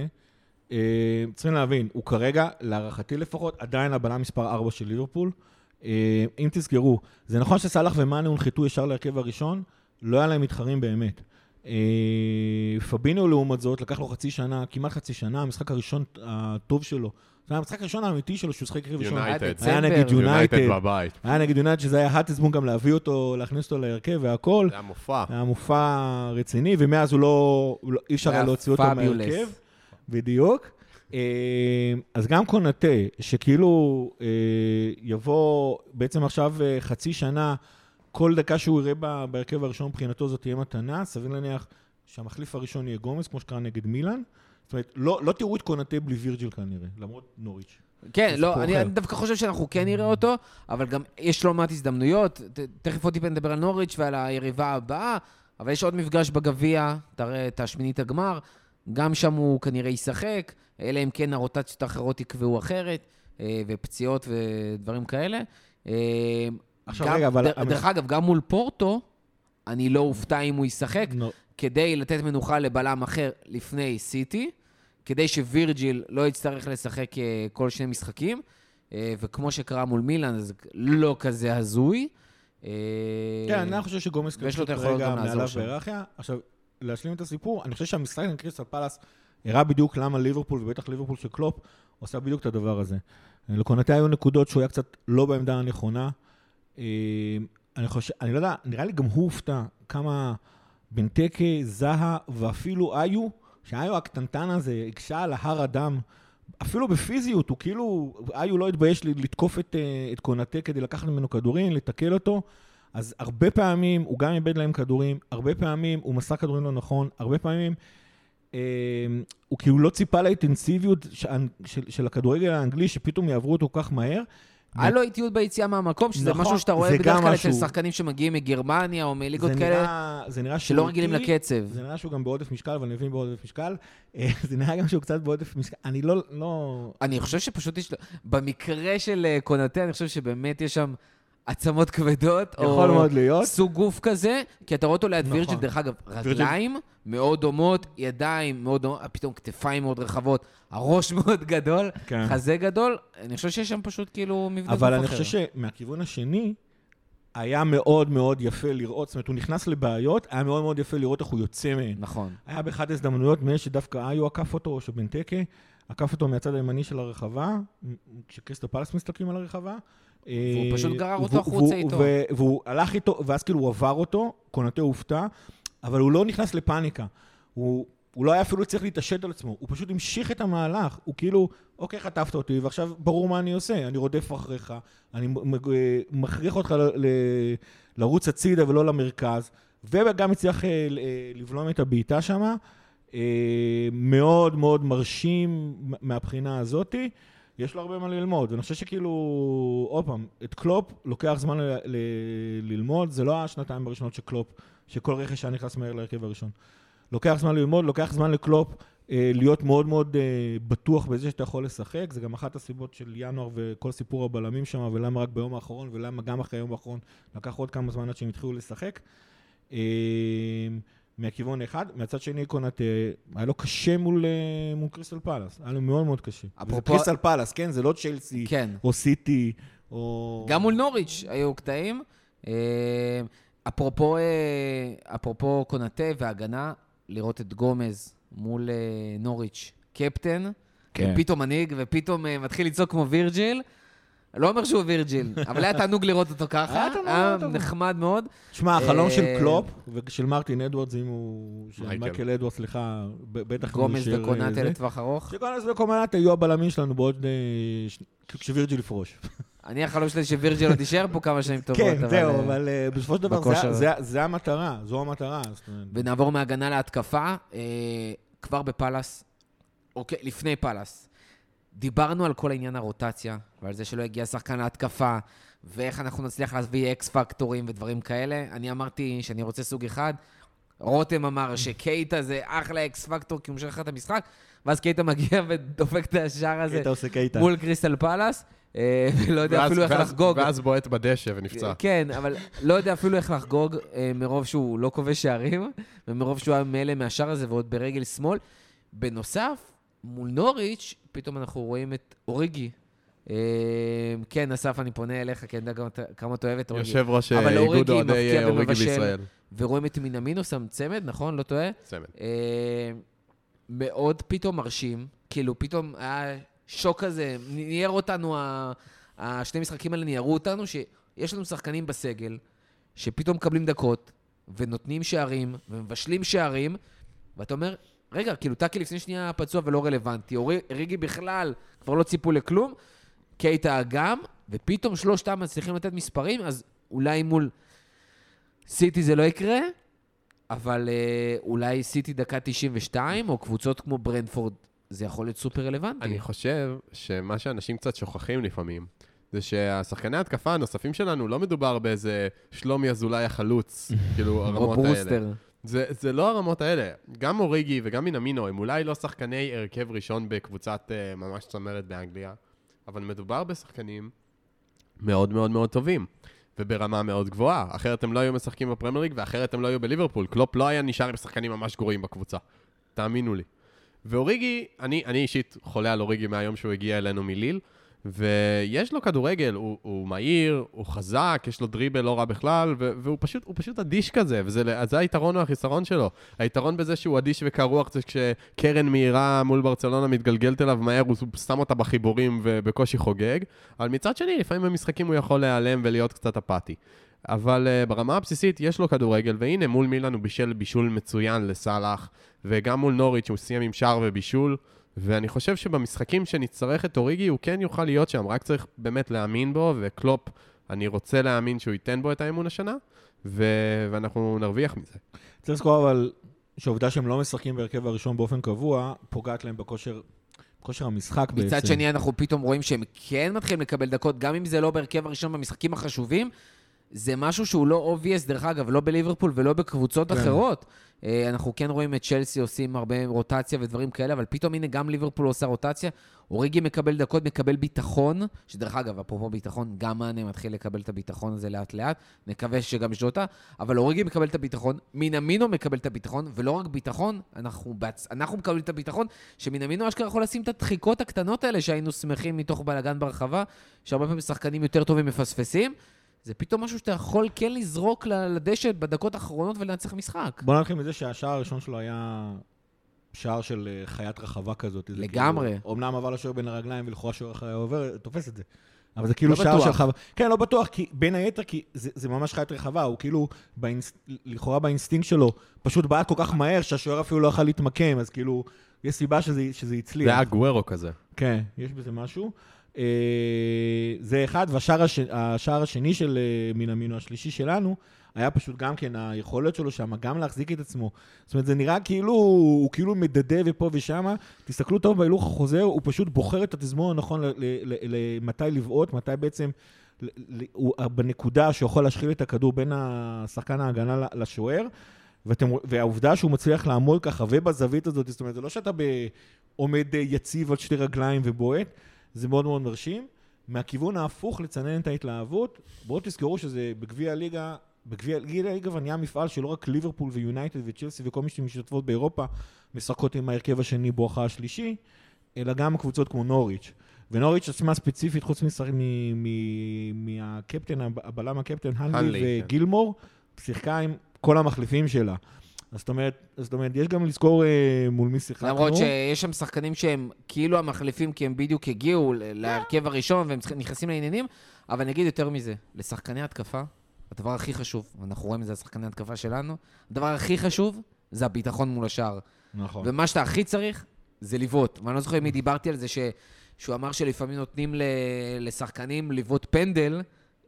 אה, צריכים להבין, הוא כרגע, להערכתי לפחות, עדיין הבלם מספר 4 של ליברפול. אה, אם תזכרו, זה נכון שסאלח ומאנה הונחתו ישר להרכב הראשון, לא היה להם מתחרים באמת. אה, פבינו לעומת זאת, לקח לו חצי שנה, כמעט חצי שנה, המשחק הראשון הטוב שלו. זה היה המשחק הראשון האמיתי שלו שהוא שחק ראשון. יונייטד. היה נגד. יונייטד. בבית. היה נגד יונייטד, שזה היה הטזבון גם להביא אותו, להכניס אותו להרכב והכל. זה היה מופע. היה מופע רציני, ומאז הוא לא, לא- אי אפשר היה להוציא אותו. מהרכב. בדיוק. אה, אז גם קונאטה, שכאילו אה, יבוא בעצם עכשיו חצי שנה, כל דקה שהוא יראה בהרכב הראשון מבחינתו זאת תהיה מתנה, סביר להניח שהמחליף הראשון יהיה גומז, כמו שקרה נגד מילאן. זאת אומרת, לא, לא תראו את קונאטה בלי וירג'יל כנראה, למרות נוריץ'. כן, לא, אני. אני דווקא חושב שאנחנו כן נראה אותו, אבל גם יש לא מעט הזדמנויות. ת- תכף עוד טיפה נדבר על נוריץ' ועל היריבה הבאה, אבל יש עוד מפגש בגביע, תראה את השמינית הגמר, גם שם הוא כנראה ישחק, אלא אם כן הרוטציות האחרות יקבעו אחרת, אה, ופציעות ודברים כאלה. עכשיו גם- רגע, אבל... דר- דרך אגב, גם מול פורטו, אני לא אופתע אם הוא ישחק, נו, כדי לתת מנוחה לבלם אחר לפני סיטי, כדי שווירג'יל לא יצטרך לשחק אה, כל שני משחקים, אה, וכמו שקרה מול מילאן, זה לא כזה הזוי. אה, כן, אני חושב שגומס ויש לו את היכולות כרגע גם לעזור שם. עכשיו, להשלים את הסיפור, אני חושב שהמשחק עם קריסטל פאלאס הראה בדיוק למה ליברפול, ובטח ליברפול של קלופ, עושה בדיוק את הדבר הזה. לקונאטה היו נקודות שהוא היה קצת לא בעמדה הנכונה. אה, אני חושב, אני לא יודע, נראה לי גם הוא הופתע כמה בנטקה, זאהה ואפילו איו, שאיו הקטנטן הזה הקשה על ההר אדם. אפילו בפיזיות, הוא כאילו, איו לא התבייש לתקוף את, אה, את קונאטה כדי לקחת ממנו כדורים, לתקל אותו. אז הרבה פעמים הוא גם איבד להם כדורים, הרבה פעמים הוא מסר כדורים לא נכון, הרבה פעמים אה, הוא כאילו לא ציפה לאינטנסיביות של, של, של הכדורגל האנגלי, שפתאום יעברו אותו כל כך מהר. היה לו איטיות ביציאה מהמקום, שזה נכון, משהו שאתה רואה בדרך כלל אצל. שחקנים שמגיעים מגרמניה או מליגות כאלה, זה נראה שלא רגילים לקצב. זה נראה שהוא גם בעודף משקל, ואני מבין בעודף משקל. אה, זה נראה גם שהוא קצת בעודף משקל. אני לא, לא... אני חושב שפשוט יש. במקרה של אה, קונאטה, אני חושב שבאמת יש שם עצמות כבדות, או יכול מאוד להיות. סוג גוף כזה, כי אתה רואה אותו ליד נכון. וירג'יל, דרך אגב, רגליים מאוד דומות, ידיים מאוד דומות, פתאום כתפיים מאוד רחבות, הראש מאוד גדול, כן. חזה גדול, אני חושב שיש שם פשוט כאילו מבנה גוף אחר. אבל אני חושב שמהכיוון השני, היה מאוד מאוד יפה לראות, זאת אומרת, הוא נכנס לבעיות, היה מאוד מאוד יפה לראות איך הוא יוצא מהן. נכון. היה באחת ההזדמנויות, מאלה שדווקא איו עקף אותו, או שבנטקה, עקף אותו מהצד הימני של הרחבה, כשקריסטו פלס מסתכלים על הרחבה. והוא אה, פשוט גרר אותו החוצה איתו. והוא הלך איתו, ואז כאילו הוא עבר אותו, קונטה הופתע, אבל הוא לא נכנס לפאניקה. הוא, הוא לא היה אפילו צריך להתעשת על עצמו, הוא פשוט המשיך את המהלך. הוא כאילו, אוקיי, חטפת אותי, ועכשיו ברור מה אני עושה. אני רודף אחריך, אני מ- מכריח אותך ל- לרוץ הצידה ולא למרכז, וגם הצליח אה, אה, לבלום את הבעיטה שם. מאוד מאוד מרשים מהבחינה הזאתי. יש לו הרבה מה ללמוד, ואני חושב שכאילו, עוד פעם, את קלופ לוקח זמן ללמוד, זה לא השנתיים הראשונות של קלופ, שכל רכש היה נכנס מהר להרכב הראשון. לוקח זמן ללמוד, לוקח זמן לקלופ אה, להיות מאוד מאוד אה, בטוח בזה שאתה יכול לשחק, זה גם אחת הסיבות של ינואר וכל סיפור הבלמים שם, ולמה רק ביום האחרון, ולמה גם אחרי היום האחרון לקח עוד כמה זמן עד שהם התחילו לשחק. אה, מהכיוון אחד, מהצד שני קונט, אה, היה לו קשה מול, אה, מול קריסטל פלאס, היה לו מאוד מאוד קשה. וזה אפרופו- קריסטל פלאס, כן? זה לא צ'לסי, כן. או סיטי, או... גם מול נוריץ' היו קטעים. אה, אפרופו, אה, אפרופו קונאטה והגנה, לראות את גומז מול נוריץ' קפטן, כן. ופתאום מנהיג, ופתאום מתחיל לצעוק כמו וירג'יל. לא אומר שהוא וירג'יל, אבל היה תענוג לראות אותו ככה, היה תענוג לראות אותו. נחמד מאוד. תשמע, החלום של אה, קלופ ושל מרטין אדוארדס, אם הוא... של מייקל. אדוארדס, סליחה, בטח... גומז הוא יישאר, אה, וקונאטה. לטווח ארוך. שגומז וקונאטה יהיו הבלמים שלנו בעוד... אה, כשווירג'יל יפרוש. אני, החלום שלי שווירג'יל עוד יישאר פה כמה שנים טובות. כן, זהו, אה, אבל אה, בסופו של דבר זה- בכושר. זה- זה המטרה, זו המטרה. ונעבור מהגנה להתקפה. אה, כבר בפאלאס, אוקיי, לפני פאלאס, דיברנו על כל עניין הרוטציה, ועל זה שלא הגיע שחקן להתקפה, ואיך אנחנו נצליח להביא X factorים ודברים כאלה. אני אמרתי שאני רוצה סוג אחד. רותם אמר שקייטה זה אחלה X factor, כי הוא משחק לך את המשחק, ואז קייטה מגיע ודופק את השער הזה קייטה עושה קייטה. מול קריסטל פאלאס, אה, ולא יודע ואז- אפילו איך לחגוג. ואז בועט בדשא ונפצע. כן, אבל לא יודע אפילו איך לחגוג אה, מרוב שהוא לא כובש שערים, ומרוב שהוא היה מאלה מהשער הזה ועוד ברגל שמאל. בנוסף, מול נוריץ', פתאום אנחנו רואים את אוריגי. אה, כן, אסף, אני פונה אליך, כי אני יודע כמה אתה- אוהב את אוריגי. יושב ראש אה, איגוד אוהדי אה, אוריגי. בישראל. ורואים את מינמינו שם צמד, נכון? לא טועה? צמד. מאוד פתאום מרשים, כאילו פתאום היה שוק כזה, ניער אותנו, השני משחקים האלה ניערו אותנו, שיש לנו שחקנים בסגל, שפתאום מקבלים דקות, ונותנים שערים, ומבשלים שערים, ואתה אומר, רגע, כאילו טאקי לפני שנייה פצוע ולא רלוונטי, ריגי בכלל, כבר לא ציפו לכלום, קייטה גם, ופתאום שלושתם מצליחים לתת מספרים, אז אולי מול סיטי זה לא יקרה, אבל אה, אולי סיטי דקה 92, או קבוצות כמו ברנפורד, זה יכול להיות סופר רלוונטי. אני חושב שמה שאנשים קצת שוכחים לפעמים, זה שהשחקני ההתקפה הנוספים שלנו, לא מדובר באיזה שלומי אזולאי החלוץ, כאילו או הרמות האלה. ברוסטר. זה, זה לא הרמות האלה. גם אוריגי וגם מינמינו הם אולי לא שחקני הרכב ראשון בקבוצת uh, ממש צמרת באנגליה, אבל מדובר בשחקנים מאוד מאוד מאוד טובים. וברמה מאוד גבוהה. אחרת הם לא היו משחקים בפרמייר ליג, ואחרת הם לא היו בליברפול. קלופ לא היה נשאר עם שחקנים ממש גרועים בקבוצה. תאמינו לי. ואוריגי, אני, אני אישית חולה על אוריגי מהיום שהוא הגיע אלינו מליל, ויש לו כדורגל, הוא, הוא מהיר, הוא חזק, יש לו דריבל לא רע בכלל, והוא פשוט, פשוט אדיש כזה, וזה היתרון או החיסרון שלו. היתרון בזה שהוא אדיש וקר רוח זה כשקרן מהירה מול ברצלונה מתגלגלת אליו מהר, הוא שם אותה בחיבורים ובקושי חוגג, אבל מצד שני, לפעמים במשחקים הוא יכול להיעלם ולהיות קצת אפאתי. אבל uh, ברמה הבסיסית יש לו כדורגל, והנה מול מילאן הוא בישל בישול מצוין לסאלח, וגם מול נוריץ' הוא סיים עם שער ובישול. ואני חושב שבמשחקים שנצטרך את אוריגי, הוא כן יוכל להיות שם, רק צריך באמת להאמין בו, וקלופ, אני רוצה להאמין שהוא ייתן בו את האמון השנה, ו... ואנחנו נרוויח מזה. צריך לזכור אבל שהעובדה שהם לא משחקים בהרכב הראשון באופן קבוע, פוגעת להם בכושר כושר המשחק בעצם. מצד שני, אנחנו פתאום רואים שהם כן מתחילים לקבל דקות, גם אם זה לא בהרכב הראשון במשחקים החשובים, זה משהו שהוא לא obvious, דרך אגב, לא בליברפול ולא בקבוצות כן. אחרות. אה, אנחנו כן רואים את צ'לסי עושים הרבה רוטציה ודברים כאלה, אבל פתאום הנה גם ליברפול עושה רוטציה. אוריגי מקבל דקות, מקבל ביטחון, שדרך אגב, אפרופו ביטחון, גם מאנה מתחיל לקבל את הביטחון הזה לאט-לאט, נקווה שגם ז'וטה, אבל אוריגי מקבל את הביטחון, מינמינו מקבל את הביטחון, ולא רק ביטחון, אנחנו, בעצ... אנחנו מקבלים את הביטחון, שמינמינו אשכרה יכול לשים את הדחיקות הקטנות האלה שהיינו שמחים מתוך בלאגן ברחבה, שהרבה פעמים שחקנים יותר טובים מפספסים. זה פתאום משהו שאתה יכול כן לזרוק לדשא בדקות האחרונות ולנצח משחק. בוא נתחיל מזה שהשער הראשון שלו היה שער של אה, חיית רחבה כזאת. לגמרי. כאילו, אמנם עבר לשוער בין הרגליים ולכאורה שוער אחרי עובר, תופס את זה. אבל זה כאילו לא שער של חווה. כן, לא בטוח, כי בין היתר, כי זה, זה ממש חיית רחבה, הוא כאילו, באינס, לכאורה באינסטינקט שלו, פשוט בעט כל כך מהר, שהשוער אפילו לא יכול להתמקם, אז כאילו, יש סיבה שזה, שזה הצליח. זה היה גוורו כזה. כן, יש בזה משהו. אה, זה אחד, והשער הש... השני של אה, מינמינו, השלישי שלנו, היה פשוט גם כן היכולת שלו שם, גם להחזיק את עצמו. זאת אומרת, זה נראה כאילו, הוא כאילו מדדה ופה ושם. תסתכלו טוב בהילוך החוזר, הוא פשוט בוחר את התזמון הנכון למתי לבעוט, מתי בעצם, הוא בנקודה שיכול להשחיל את הכדור בין השחקן ההגנה לשוער. ואתם, והעובדה שהוא מצליח לעמוד ככה ובזווית הזאת, זאת אומרת, זה לא שאתה עומד יציב על שתי רגליים ובועט, זה מאוד מאוד מרשים. מהכיוון ההפוך לצנן את ההתלהבות, בואו תזכרו שזה בגביע הליגה, בגביע הליגה כבר נהיה מפעל שלא רק ליברפול ויונייטד וצ'לסי וכל מי שמשתתפות באירופה משחקות עם ההרכב השני בואכה השלישי, אלא גם קבוצות כמו נוריץ'. ונוריץ' עצמה ספציפית, חוץ מהקפטן, הבלם הקפטן, הנלי כן. וגילמור, שיחקה עם כל המחליפים שלה. זאת אומרת, זאת אומרת, יש גם לזכור אה, מול מי שיחקנו. למרות שיש שם שחקנים שהם כאילו המחליפים, כי הם בדיוק הגיעו להרכב הראשון והם נכנסים לעניינים, אבל אני אגיד יותר מזה, לשחקני התקפה, הדבר הכי חשוב, ואנחנו רואים את זה, השחקני התקפה שלנו, הדבר הכי חשוב זה הביטחון מול השער. נכון. ומה שאתה הכי צריך, זה לבעוט. ואני לא זוכר אם דיברתי על זה, ש... שהוא אמר שלפעמים נותנים ל... לשחקנים לבעוט פנדל,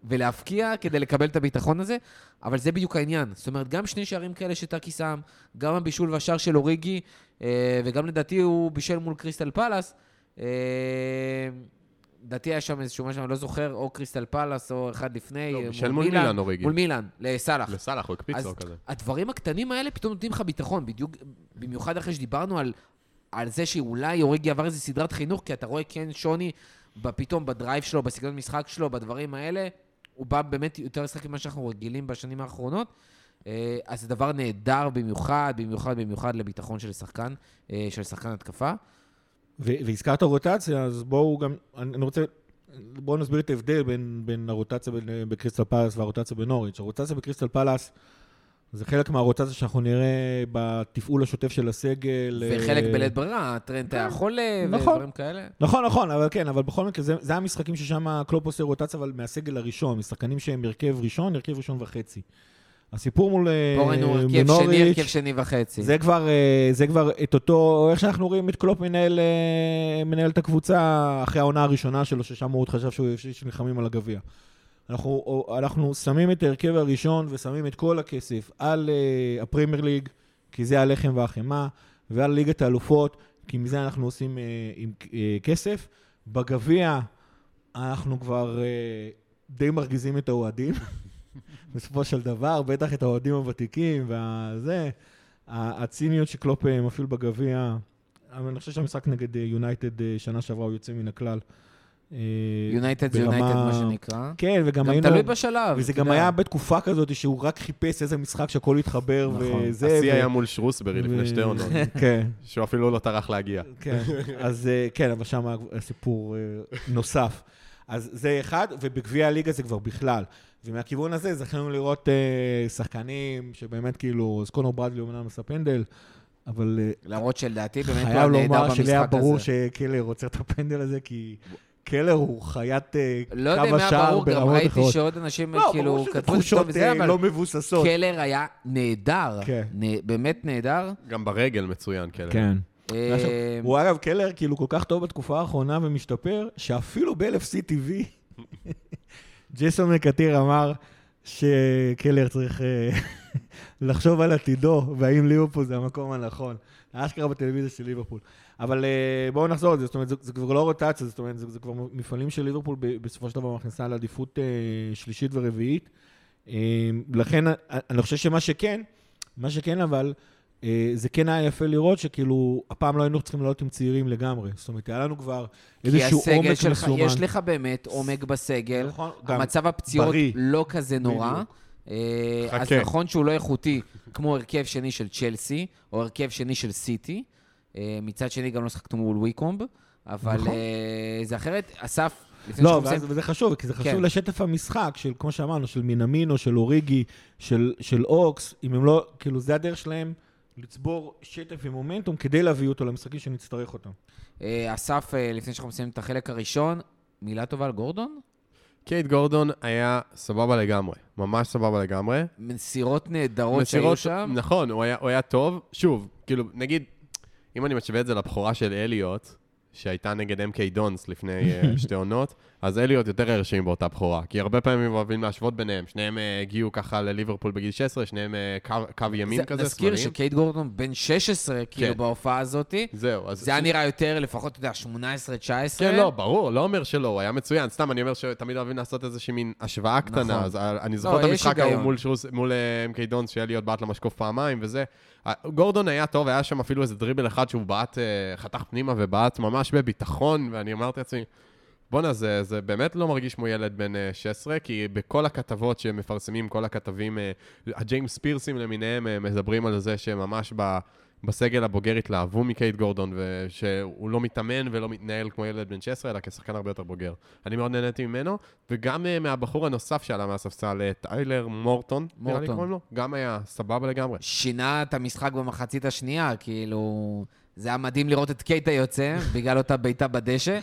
ולהפקיע כדי לקבל את הביטחון הזה, אבל זה בדיוק העניין. זאת אומרת, גם שני שערים כאלה שטאקי שם, גם הבישול והשער של אוריגי, אה, וגם לדעתי הוא בישל מול קריסטל פאלאס. אה, לדעתי היה שם איזשהו משהו, אני לא זוכר, או קריסטל פאלאס או אחד לפני. לא, בישל מול מילאן אוריגי. מול מילאן, לסאלח. לסאלח, הוא הקפיץ לו כזה. הדברים הקטנים האלה פתאום נותנים לך ביטחון, בדיוק, במיוחד אחרי שדיברנו על, על זה שאולי אוריגי עבר איזה סדרת חינוך, כי אתה רואה כן שוני פתאום ב drive שלו, בסגנון משחק שלו, בדברים האלה. הוא בא באמת יותר לשחק ממה שאנחנו רגילים בשנים האחרונות. אה, אז זה דבר נהדר במיוחד, במיוחד, במיוחד לביטחון של שחקן, אה, של שחקן התקפה. והזכרת רוטציה, אז בואו גם, אני רוצה, בואו נסביר את ההבדל בין, בין הרוטציה בקריסטל פלאס והרוטציה בנוריץ'. הרוטציה בקריסטל פלאס זה חלק מהרוטציה שאנחנו נראה בתפעול השוטף של הסגל. וחלק אה, בלית ברירה, טרנט היה חולה נכון, ודברים כאלה. נכון, נכון, אבל כן, אבל בכל מקרה, זה, זה המשחקים ששם קלופ עושה רוטציה, אבל מהסגל הראשון, משחקנים שהם הרכב ראשון, הרכב ראשון וחצי. הסיפור מול. פה ראינו הרכב שני, הרכב שני וחצי. זה כבר, אה, זה כבר את אותו, איך שאנחנו רואים את קלופ מנהל, אה, מנהל את הקבוצה אחרי העונה הראשונה שלו, ששם הוא עוד חשב שהוא נלחמים על הגביע. אנחנו, אנחנו שמים את ההרכב הראשון ושמים את כל הכסף על uh, הפרמייר ליג, כי זה הלחם והחמאה, ועל ליגת האלופות, כי מזה אנחנו עושים uh, עם uh, כסף. בגביע אנחנו כבר uh, די מרגיזים את האוהדים, בסופו של דבר, בטח את האוהדים הוותיקים וזה. הציניות שקלופ מפעיל בגביע, אני חושב שהמשחק נגד יונייטד שנה שעברה הוא יוצא מן הכלל. אה, יונייטד זה ברמה- יונייטד, מה שנקרא. כן, וגם גם היינו... תלוי בשלב. וזה גם. היה בתקופה כזאת שהוא רק חיפש איזה משחק שהכל התחבר נכון. וזה. השיא ו- היה מול שרוסברי לפני שתי עונות, כן, שהוא אפילו לא טרח להגיע. כן. אז אה, כן, אבל שם היה סיפור אה, נוסף. אז זה אחד, ובגביע הליגה זה כבר בכלל. ומהכיוון הזה זכינו לראות אה, שחקנים שבאמת כאילו, אז קונור ברדלי אומנם עשה פנדל, אבל אה, למרות שלדעתי באמת הוא היה חייב נהדר לומר שלי היה במשחק ברור הזה. שקלר עוצר את הפנדל הזה, כי קלר הוא חיית אה, לא יודע קו אם היה השער ברור, גם ברמות ראיתי אחרות. שעוד אנשים לא, כאילו כתבו את זה תחושות טוב וזה, אה, אבל לא מבוססות. קלר היה נהדר. כן. נ- באמת נהדר. גם ברגל מצוין, כן. כן. אה, עכשיו, הוא אגב, קלר כאילו כל כך טוב בתקופה האחרונה ומשתפר, שאפילו ב-LFC TV, ג'ייסון מקטיר אמר שקלר צריך לחשוב על עתידו, והאם ליברפול זה המקום הנכון. אשכרה בטלוויזיה של ליברפול. אבל אה, בואו נחזור על זה, זאת אומרת, זה, זה כבר לא רוטציה, זאת אומרת, זה, זה כבר מפעלים של ליברפול ב- בסופו של דבר מכניסה לעדיפות אה, שלישית ורביעית. אה, לכן, אני חושב שמה שכן, מה שכן אבל, זה כן היה יפה לראות שכאילו, הפעם לא היינו צריכים לעלות עם צעירים לגמרי. זאת אומרת, היה לנו כבר כי איזשהו הסגל עומק שלך, מסומן. יש לך באמת עומק בסגל. נכון, גם המצב הפציעות בריא. לא כזה נורא. בדיוק. אז. נכון שהוא לא איכותי כמו הרכב שני של צ'לסי, או הרכב שני של סיטי. אה, מצד שני גם לא שחקנו מול ויקומב, אבל נכון. אה, זה אחרת. אסף, לא, ואז. וזה חשוב, כי זה חשוב כן. לשטף המשחק, של, כמו שאמרנו, של מינמינו, של אוריגי, של, של אוקס, אם הם לא, כאילו, זה הדרך שלהם לצבור שטף ומומנטום כדי להביא אותו למשחקים שנצטרך אותם. אה, אסף, לפני שאנחנו מסיימים את החלק הראשון, מילה טובה על גורדון? קייט גורדון היה סבבה לגמרי, ממש סבבה לגמרי. מסירות נהדרות שהיו שם. נכון, הוא היה, הוא היה טוב. שוב, כאילו, נגיד, אם אני משווה את זה לבכורה של אליוט, שהייתה נגד MK דונס לפני אה, שתי עונות, אז אליוט יותר הרשים באותה בכורה. כי הרבה פעמים אוהבים להשוות ביניהם. שניהם אה, הגיעו ככה לליברפול בגיל 16, שניהם אה, קו, קו ימין זה- כזה, נזכיר שמאליים. שקייט גורדון בן 16, כאילו, כן. בהופעה הזאת. זהו, אז... זה היה נראה יותר, לפחות, אתה יודע, 18-19. כן, לא, ברור, לא אומר שלא, הוא היה מצוין. סתם, אני אומר שתמיד אוהבים לעשות איזושהי מין השוואה קטנה. נכון. אז אה, אני זוכר לא, את המשחק ההוא. מול שרוס- מול MK דונס, שהיה לי עוד בעט למשקוף פעמיים וזה. גורדון היה טוב, היה שם אפילו איזה דריבל אחד שהוא בעט, חתך פנימה ובעט ממש בביטחון, ואני אמרתי לעצמי, בואנה, זה, זה באמת לא מרגיש כמו ילד בן אה, 16, כי בכל הכתבות שמפרסמים, כל הכתבים, אה, הג'יימס פירסים למיניהם, אה, מדברים על זה שממש ב... בסגל הבוגר התלהבו מקייט גורדון, ושהוא לא מתאמן ולא מתנהל כמו ילד בן 16, אלא כשחקן הרבה יותר בוגר. אני מאוד נהניתי ממנו, וגם אה, מהבחור הנוסף שעלה מהספסל, אה, טיילר מורטון, נראה לי מורטון. קוראים לו, גם היה סבבה לגמרי. שינה את המשחק במחצית השנייה, כאילו... זה היה מדהים לראות את קייטה יוצא, בגלל אותה בעיטה בדשא,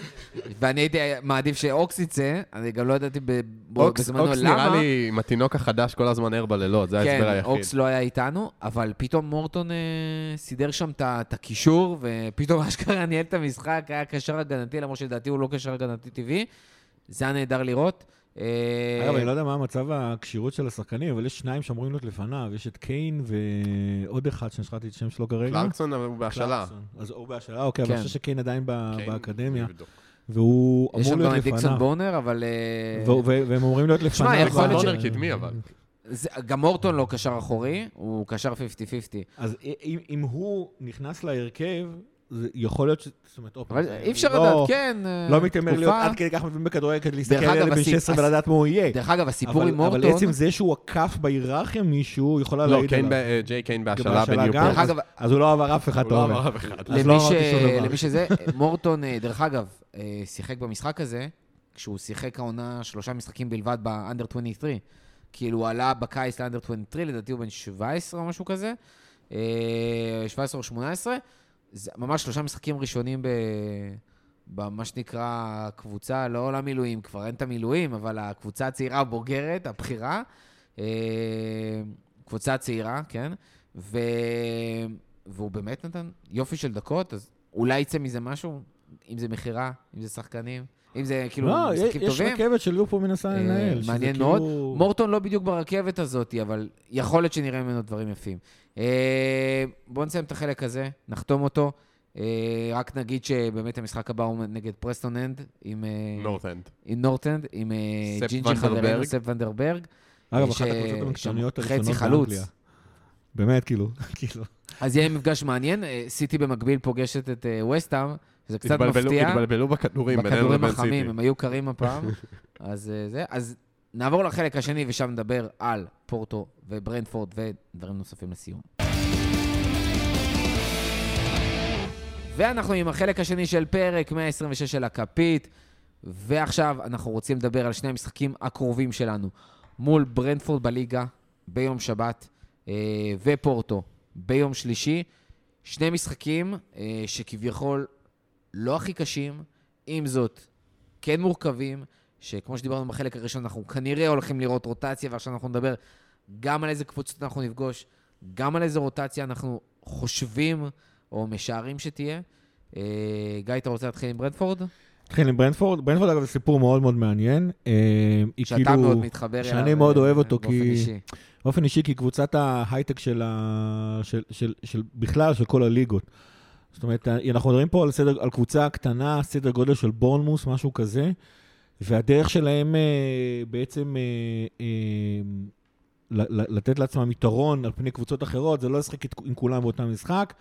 ואני הייתי מעדיף שאוקס יצא, אני גם לא ידעתי אוקס, בזמנו אוקס למה. נראה לי עם התינוק החדש כל הזמן ער בלילות, זה ההסבר כן, היחיד. אוקס לא היה איתנו, אבל פתאום מורטון אה, סידר שם את הקישור, ופתאום אשכרה ניהל את המשחק, היה קשר הגנתי, למרות שלדעתי הוא לא קשר הגנתי טבעי. זה היה נהדר לראות. אה, אגב, אני לא יודע מה מצב הכשירות של השחקנים, אבל יש שניים שאמורים להיות לפניו, יש את קיין ועוד אחד שנשכחתי את השם שלו כרגע. קלרקסון אבל הוא בהשאלה. אז הוא בהשאלה, אוקיי, אבל כן. אני חושב שקיין עדיין ב- כן, באקדמיה, נבדוק. והוא יש אמור שם גם להיות את דיקסון לפניו. בונר, אבל... אה, ו- ו- והם אמורים להיות לפניו. שמע, יכול להיות בונר קדמי, אבל. זה- גם מורטון לא קשר אחורי, הוא קשר 50-50. אז אם, אם הוא נכנס להרכב, יכול להיות ש... זאת אומרת, עוד פעם, אבל אי אפשר לא- לדעת, כן. לא מתיימר להיות. עד כדי כך מבין בכדורגל כדי להסתכל על ילד בן הסיפ- 16 הס- ולדעת מה הוא יהיה. דרך אגב, הסיפור אבל- עם מורטון... אבל עצם זה שהוא עקף בהיררכיה מישהו, יכולה לא, להעיד עליו. אה, ג'יי קיין בהשאלה בניופורט. אז- הוא לא עבר אף אחד, הוא אתה לא אומר. אמר אף אחד. לא. למי שזה, מורטון, אה, דרך אגב, אה, שיחק במשחק הזה, כשהוא שיחק העונה שלושה משחקים בלבד באנדר 23. כאילו, הוא עלה בקיץ לאנדר 23, לדעתי הוא בן 17 או משהו כזה, אה, 17 או 18. זה ממש שלושה משחקים ראשונים. במה שנקרא קבוצה, לא למילואים, כבר אין את המילואים, אבל הקבוצה הצעירה הבוגרת, הבכירה, אה, קבוצה צעירה, כן? ו... והוא באמת נתן יופי של דקות, אז אולי יצא מזה משהו, אם זה מכירה, אם זה שחקנים, אם זה כאילו לא, משחקים יש טובים. רכבת של ליברפול מנסה אה, לנהל. מעניין כאילו- מאוד. מורטון לא בדיוק ברכבת הזאת, אבל יכול להיות שנראה ממנו דברים יפים. אה, בואו נסיים את החלק הזה, נחתום אותו. אה, רק נגיד שבאמת המשחק הבא הוא נגד פרסטון אנד, עם אה, נורטנד. עם נורטנד, עם אה, ג'ינג'י חברנו. ספ ונדרברג. אגב, ש- אחת הקבוצות המקצועניות הראשונות. באנגליה. באמת, כאילו, כאילו. אז יהיה מפגש מעניין. אה, סיטי במקביל פוגשת את אה, וסטהאם, שזה קצת התבלבלו- מפתיע. התבלבלו בכדורים. בינינו בכדורים החמים. הם היו קרים הפעם. אז אה, זה, אז נעבור לחלק השני, ושם נדבר על פורטו וברנדפורד ודברים נוספים לסיום. ואנחנו עם החלק השני של פרק 126 של הכפית, ועכשיו אנחנו רוצים לדבר על שני המשחקים הקרובים שלנו. מול ברנדפורד בליגה ביום שבת, אה, ופורטו ביום שלישי. שני משחקים אה, שכביכול לא הכי קשים, עם זאת, כן מורכבים, שכמו שדיברנו בחלק הראשון, אנחנו כנראה הולכים לראות רוטציה, ועכשיו אנחנו נדבר גם על איזה קבוצות אנחנו נפגוש, גם על איזה רוטציה אנחנו חושבים או משערים שתהיה. אה, גיא, אתה רוצה להתחיל עם ברנדפורד? נתחיל עם ברנדפורד. ברנדפורד, אגב, זה סיפור מאוד מאוד מעניין. אה, היא שאתה כאילו- מאוד מתחבר אליו. שאני מאוד אה, אוהב אותו, באופן כי- אישי. באופן אישי, כי קבוצת ההייטק של, ה... של, של, של בכלל, של כל הליגות. זאת אומרת, אנחנו מדברים פה על, סדר, על קבוצה קטנה, סדר גודל של בורנמוס, משהו כזה, והדרך שלהם אה, בעצם אה, אה, לתת לעצמם יתרון על פני קבוצות אחרות, זה לא לשחק עם כולם באותה משחק.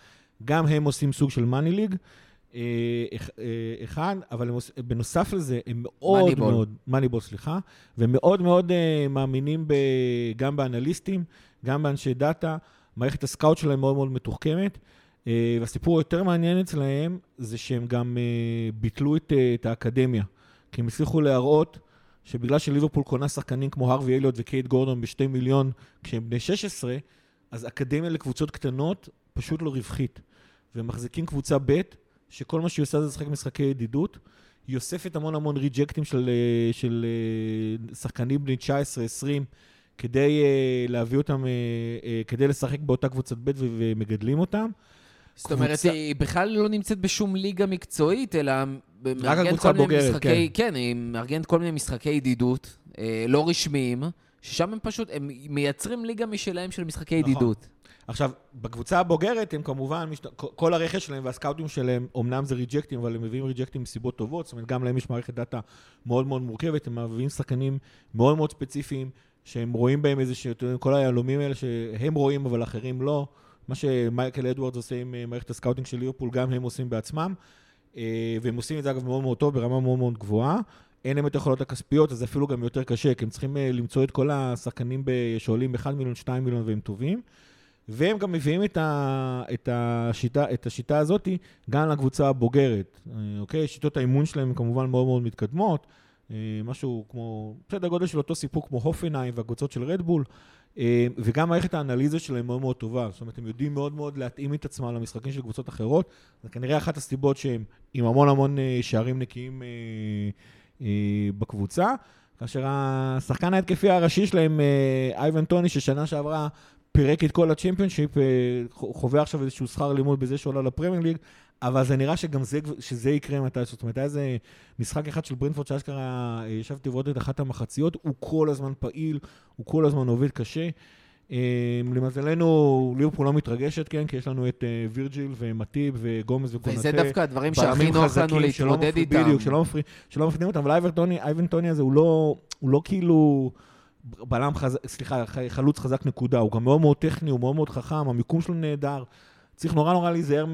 גם הם עושים סוג של מאני ליג. אח- אחד, אבל הם בנוסף לזה, הם מאוד מאניבול. מאוד, מאניבול, סליחה, והם מאוד מאוד מאמינים ב, גם באנליסטים, גם באנשי דאטה, מערכת הסקאוט שלהם מאוד מאוד מתוחכמת. אה, והסיפור היותר מעניין אצלהם זה שהם גם אה, ביטלו את, אה, את האקדמיה, כי הם הצליחו להראות שבגלל שליברפול קונה שחקנים כמו הרווי אליוט וקייט גורדון בשתי מיליון כשהם בני 16, אז אקדמיה לקבוצות קטנות פשוט לא רווחית. והם מחזיקים קבוצה ב' שכל מה שהיא עושה זה לשחק משחקי ידידות. היא אוספת המון המון ריג'קטים של, של שחקנים בני 19-20 כדי להביא אותם, כדי לשחק באותה קבוצת ב' ומגדלים אותם. זאת אומרת, היא בכלל לא נמצאת בשום ליגה מקצועית, אלא מארגנת הקבוצה כל מיני הבוגרת, משחקי, כן, היא מארגנת כל מיני משחקי ידידות, אה, לא רשמיים, ששם הם פשוט, הם מייצרים ליגה משלהם של משחקי נכון. ידידות. עכשיו, בקבוצה הבוגרת הם כמובן, משת... כל הרכש שלהם והסקאוטים שלהם, אמנם זה ריג'קטים, אבל הם מביאים ריג'קטים מסיבות טובות, זאת אומרת, גם להם יש מערכת דאטה מאוד מאוד מורכבת, הם מביאים שחקנים מאוד מאוד ספציפיים, שהם רואים בהם איזה כל היהלומים האלה שהם רואים, אבל אחרים לא. מה שמייקל אדוארדס עושה עם אה, מערכת ה scouting של ליברפול, גם הם עושים בעצמם. אה, והם עושים את זה, אגב, מאוד מאוד טוב, ברמה מאוד מאוד גבוהה. אין להם את היכולות הכספיות, אז אפילו גם יותר קשה, כי הם צריכים אה, למצוא את כל השחקנים שעולים 1 מיליון, 2 מיליון והם טובים. והם גם מביאים את, ה, את, השיטה, את השיטה הזאת גם לקבוצה הבוגרת, אוקיי? שיטות האימון שלהם כמובן מאוד מאוד מתקדמות, משהו כמו, בסדר גודל של אותו סיפור כמו הופנהיים והקבוצות של רדבול, וגם מערכת האנליזה שלהם מאוד מאוד טובה, זאת אומרת, הם יודעים מאוד מאוד להתאים את עצמם למשחקים של קבוצות אחרות, זה כנראה אחת הסיבות שהם עם המון המון אה, שערים נקיים אה, אה, בקבוצה. כאשר השחקן ההתקפי הראשי שלהם, אה, אייבן טוני, ששנה שעברה פירק את כל הצ'מפיונשיפ, אה, חווה עכשיו איזשהו שכר לימוד בזה שעולה לפרמייר ליג, אבל זה נראה שגם זה, שזה יקרה מתי, זאת אומרת, היה איזה משחק אחד של ברנפורד שאשכרה אה, ישבתי ועוד את אחת המחציות, הוא כל הזמן פעיל, הוא כל הזמן עובד קשה. אה, למזלנו, ליברפול לא מתרגשת, כן, כי יש לנו את אה, וירג'יל ומטיב וגומז וקונטה. וזה דווקא הדברים שהכי נוח לנו להתמודד איתם. בדיוק, שלא מפריעים אותם, אבל אייבן טוני, הזה הוא לא, הוא לא כאילו בלם חזק, סליחה, חלוץ חזק נקודה, הוא גם מאוד מאוד טכני, הוא מאוד מאוד חכם, המיקום שלו נהדר. צריך נורא נורא להיזהר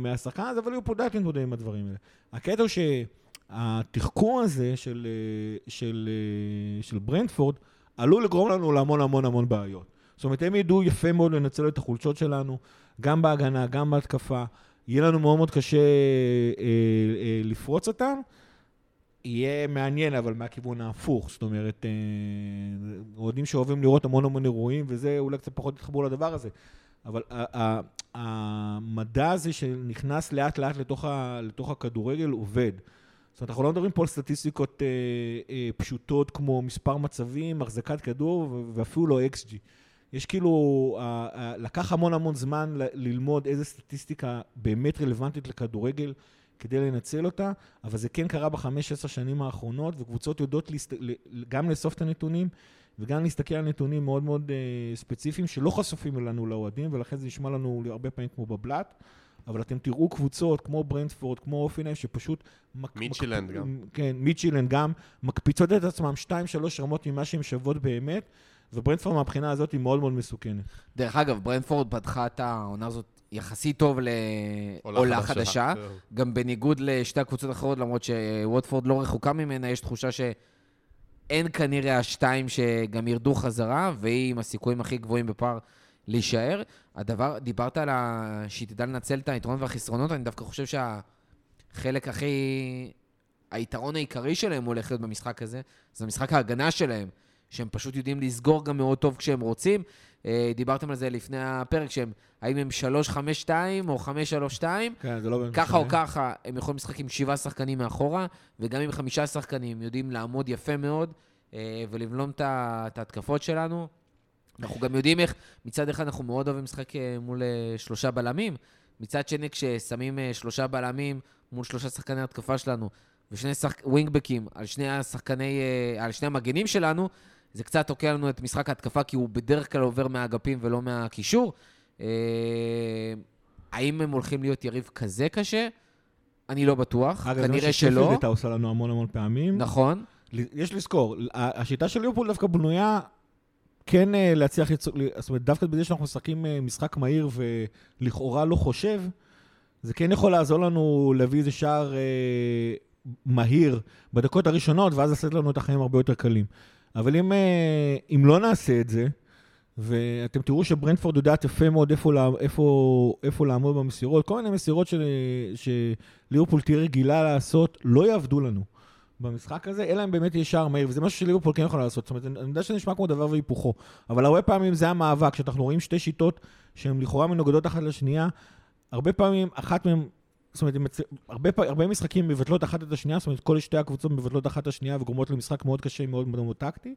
מהשחקן הזה, אבל הוא יודעת להתמודד עם הדברים האלה. הקטע הוא שהתחקור הזה של, אה, של, אה, של ברנדפורד עלול לגרום לנו להמון המון המון בעיות. זאת אומרת, הם ידעו יפה מאוד לנצל את החולשות שלנו, גם בהגנה, גם בהתקפה. יהיה לנו מאוד מאוד קשה אה, אה, לפרוץ אותם. יהיה מעניין, אבל מהכיוון ההפוך. זאת אומרת, אה, אוהדים שאוהבים לראות המון המון אירועים, וזה אולי קצת פחות יתחברו לדבר הזה. אבל המדע הזה שנכנס לאט לאט לתוך, ה, לתוך הכדורגל עובד. זאת אומרת, אנחנו לא מדברים פה על סטטיסטיקות אה, אה, פשוטות כמו מספר מצבים, החזקת כדור ואפילו לא XG. יש כאילו, אה, אה, לקח המון המון זמן ל- ללמוד איזה סטטיסטיקה באמת רלוונטית לכדורגל כדי לנצל אותה, אבל זה כן קרה בחמש, עשר שנים האחרונות, וקבוצות יודעות להסת... גם לאסוף את הנתונים וגם להסתכל על נתונים מאוד מאוד אה, ספציפיים שלא חשופים לנו לאוהדים, ולכן זה נשמע לנו הרבה פעמים כמו בבלת. אבל אתם תראו קבוצות כמו ברנדפורד, כמו הופנהיים, שפשוט... מק- מיטשילנד מק- גם. כן, מיטשילנד גם, מקפיצות את עצמם שתיים, שלוש רמות ממה שהן שוות באמת, וברנדפורד מהבחינה הזאת היא מאוד מאוד מסוכנת. דרך אגב, ברנפורד פתחה את העונה הזאת יחסית טוב לעולה חדשה. גם בניגוד לשתי הקבוצות האחרות, למרות שווטפורד לא רחוקה ממנה, יש תחושה שאין כנראה השתיים שגם ירדו חזרה, והיא עם הסיכויים הכי גבוהים בפער להישאר. הדבר, דיברת על ה... שהיא תדע לנצל את היתרונות והחסרונות, אני דווקא חושב שהחלק הכי... היתרון העיקרי שלהם הולך להיות במשחק הזה, זה משחק ההגנה שלהם, שהם פשוט יודעים לסגור גם מאוד טוב כשהם רוצים. אה, דיברתם על זה לפני הפרק, שהם, האם הם 3-5-2 או 5-3-2, כן, זה לא באמת ככה או. ככה, הם יכולים לשחק עם שבעה שחקנים מאחורה, וגם עם חמישה שחקנים יודעים לעמוד יפה מאוד אה, ולבלום את ההתקפות שלנו. אנחנו גם יודעים איך, מצד אחד אנחנו מאוד אוהבים לשחק אה, מול שלושה בלמים, מצד שני כששמים שלושה בלמים מול שלושה שחקני התקפה שלנו, ושני שחק... ווינגבקים על שני השחקני, על שני המגנים שלנו, זה קצת תוקע לנו את משחק ההתקפה, כי הוא בדרך כלל עובר מהאגפים ולא מהקישור. אה, האם הם הולכים להיות יריב כזה קשה? אני לא בטוח, אגב, זה מה כנראה ששפילד שלא. הייתה עושה לנו המון המון פעמים. נכון, יש לזכור, השיטה של ליברפול דווקא בנויה כן אה, להצליח. זאת אומרת, דווקא בזה שאנחנו משחקים אה, משחק מהיר ולכאורה לא חושב, זה כן יכול לעזור לנו להביא איזה שער אה, מהיר בדקות הראשונות, ואז לעשות לנו את החיים הרבה יותר קלים. אבל אם, אה, אם לא נעשה את זה, ואתם תראו שברנדפורד יודעת יפה מאוד איפה, לה- איפה, איפה לעמוד במסירות, כל מיני מסירות של, שליברפול תהיה רגילה לעשות, לא יעבדו לנו. במשחק הזה, אלא אם באמת יהיה שער מהיר, וזה משהו שליברפול כן יכולה לעשות. זאת אומרת, אני יודע שזה נשמע כמו דבר והיפוכו, אבל הרבה פעמים זה המאבק, כשאנחנו רואים שתי שיטות שהן לכאורה מנוגדות אחת לשנייה, הרבה פעמים אחת מהן, זאת אומרת, הם מצ- הרבה, פ- הרבה משחקים מבטלות אחת את השנייה, זאת אומרת, כל שתי הקבוצות מבטלות אחת את השנייה וגורמות למשחק מאוד קשה, מאוד מאוד מאוד טקטי.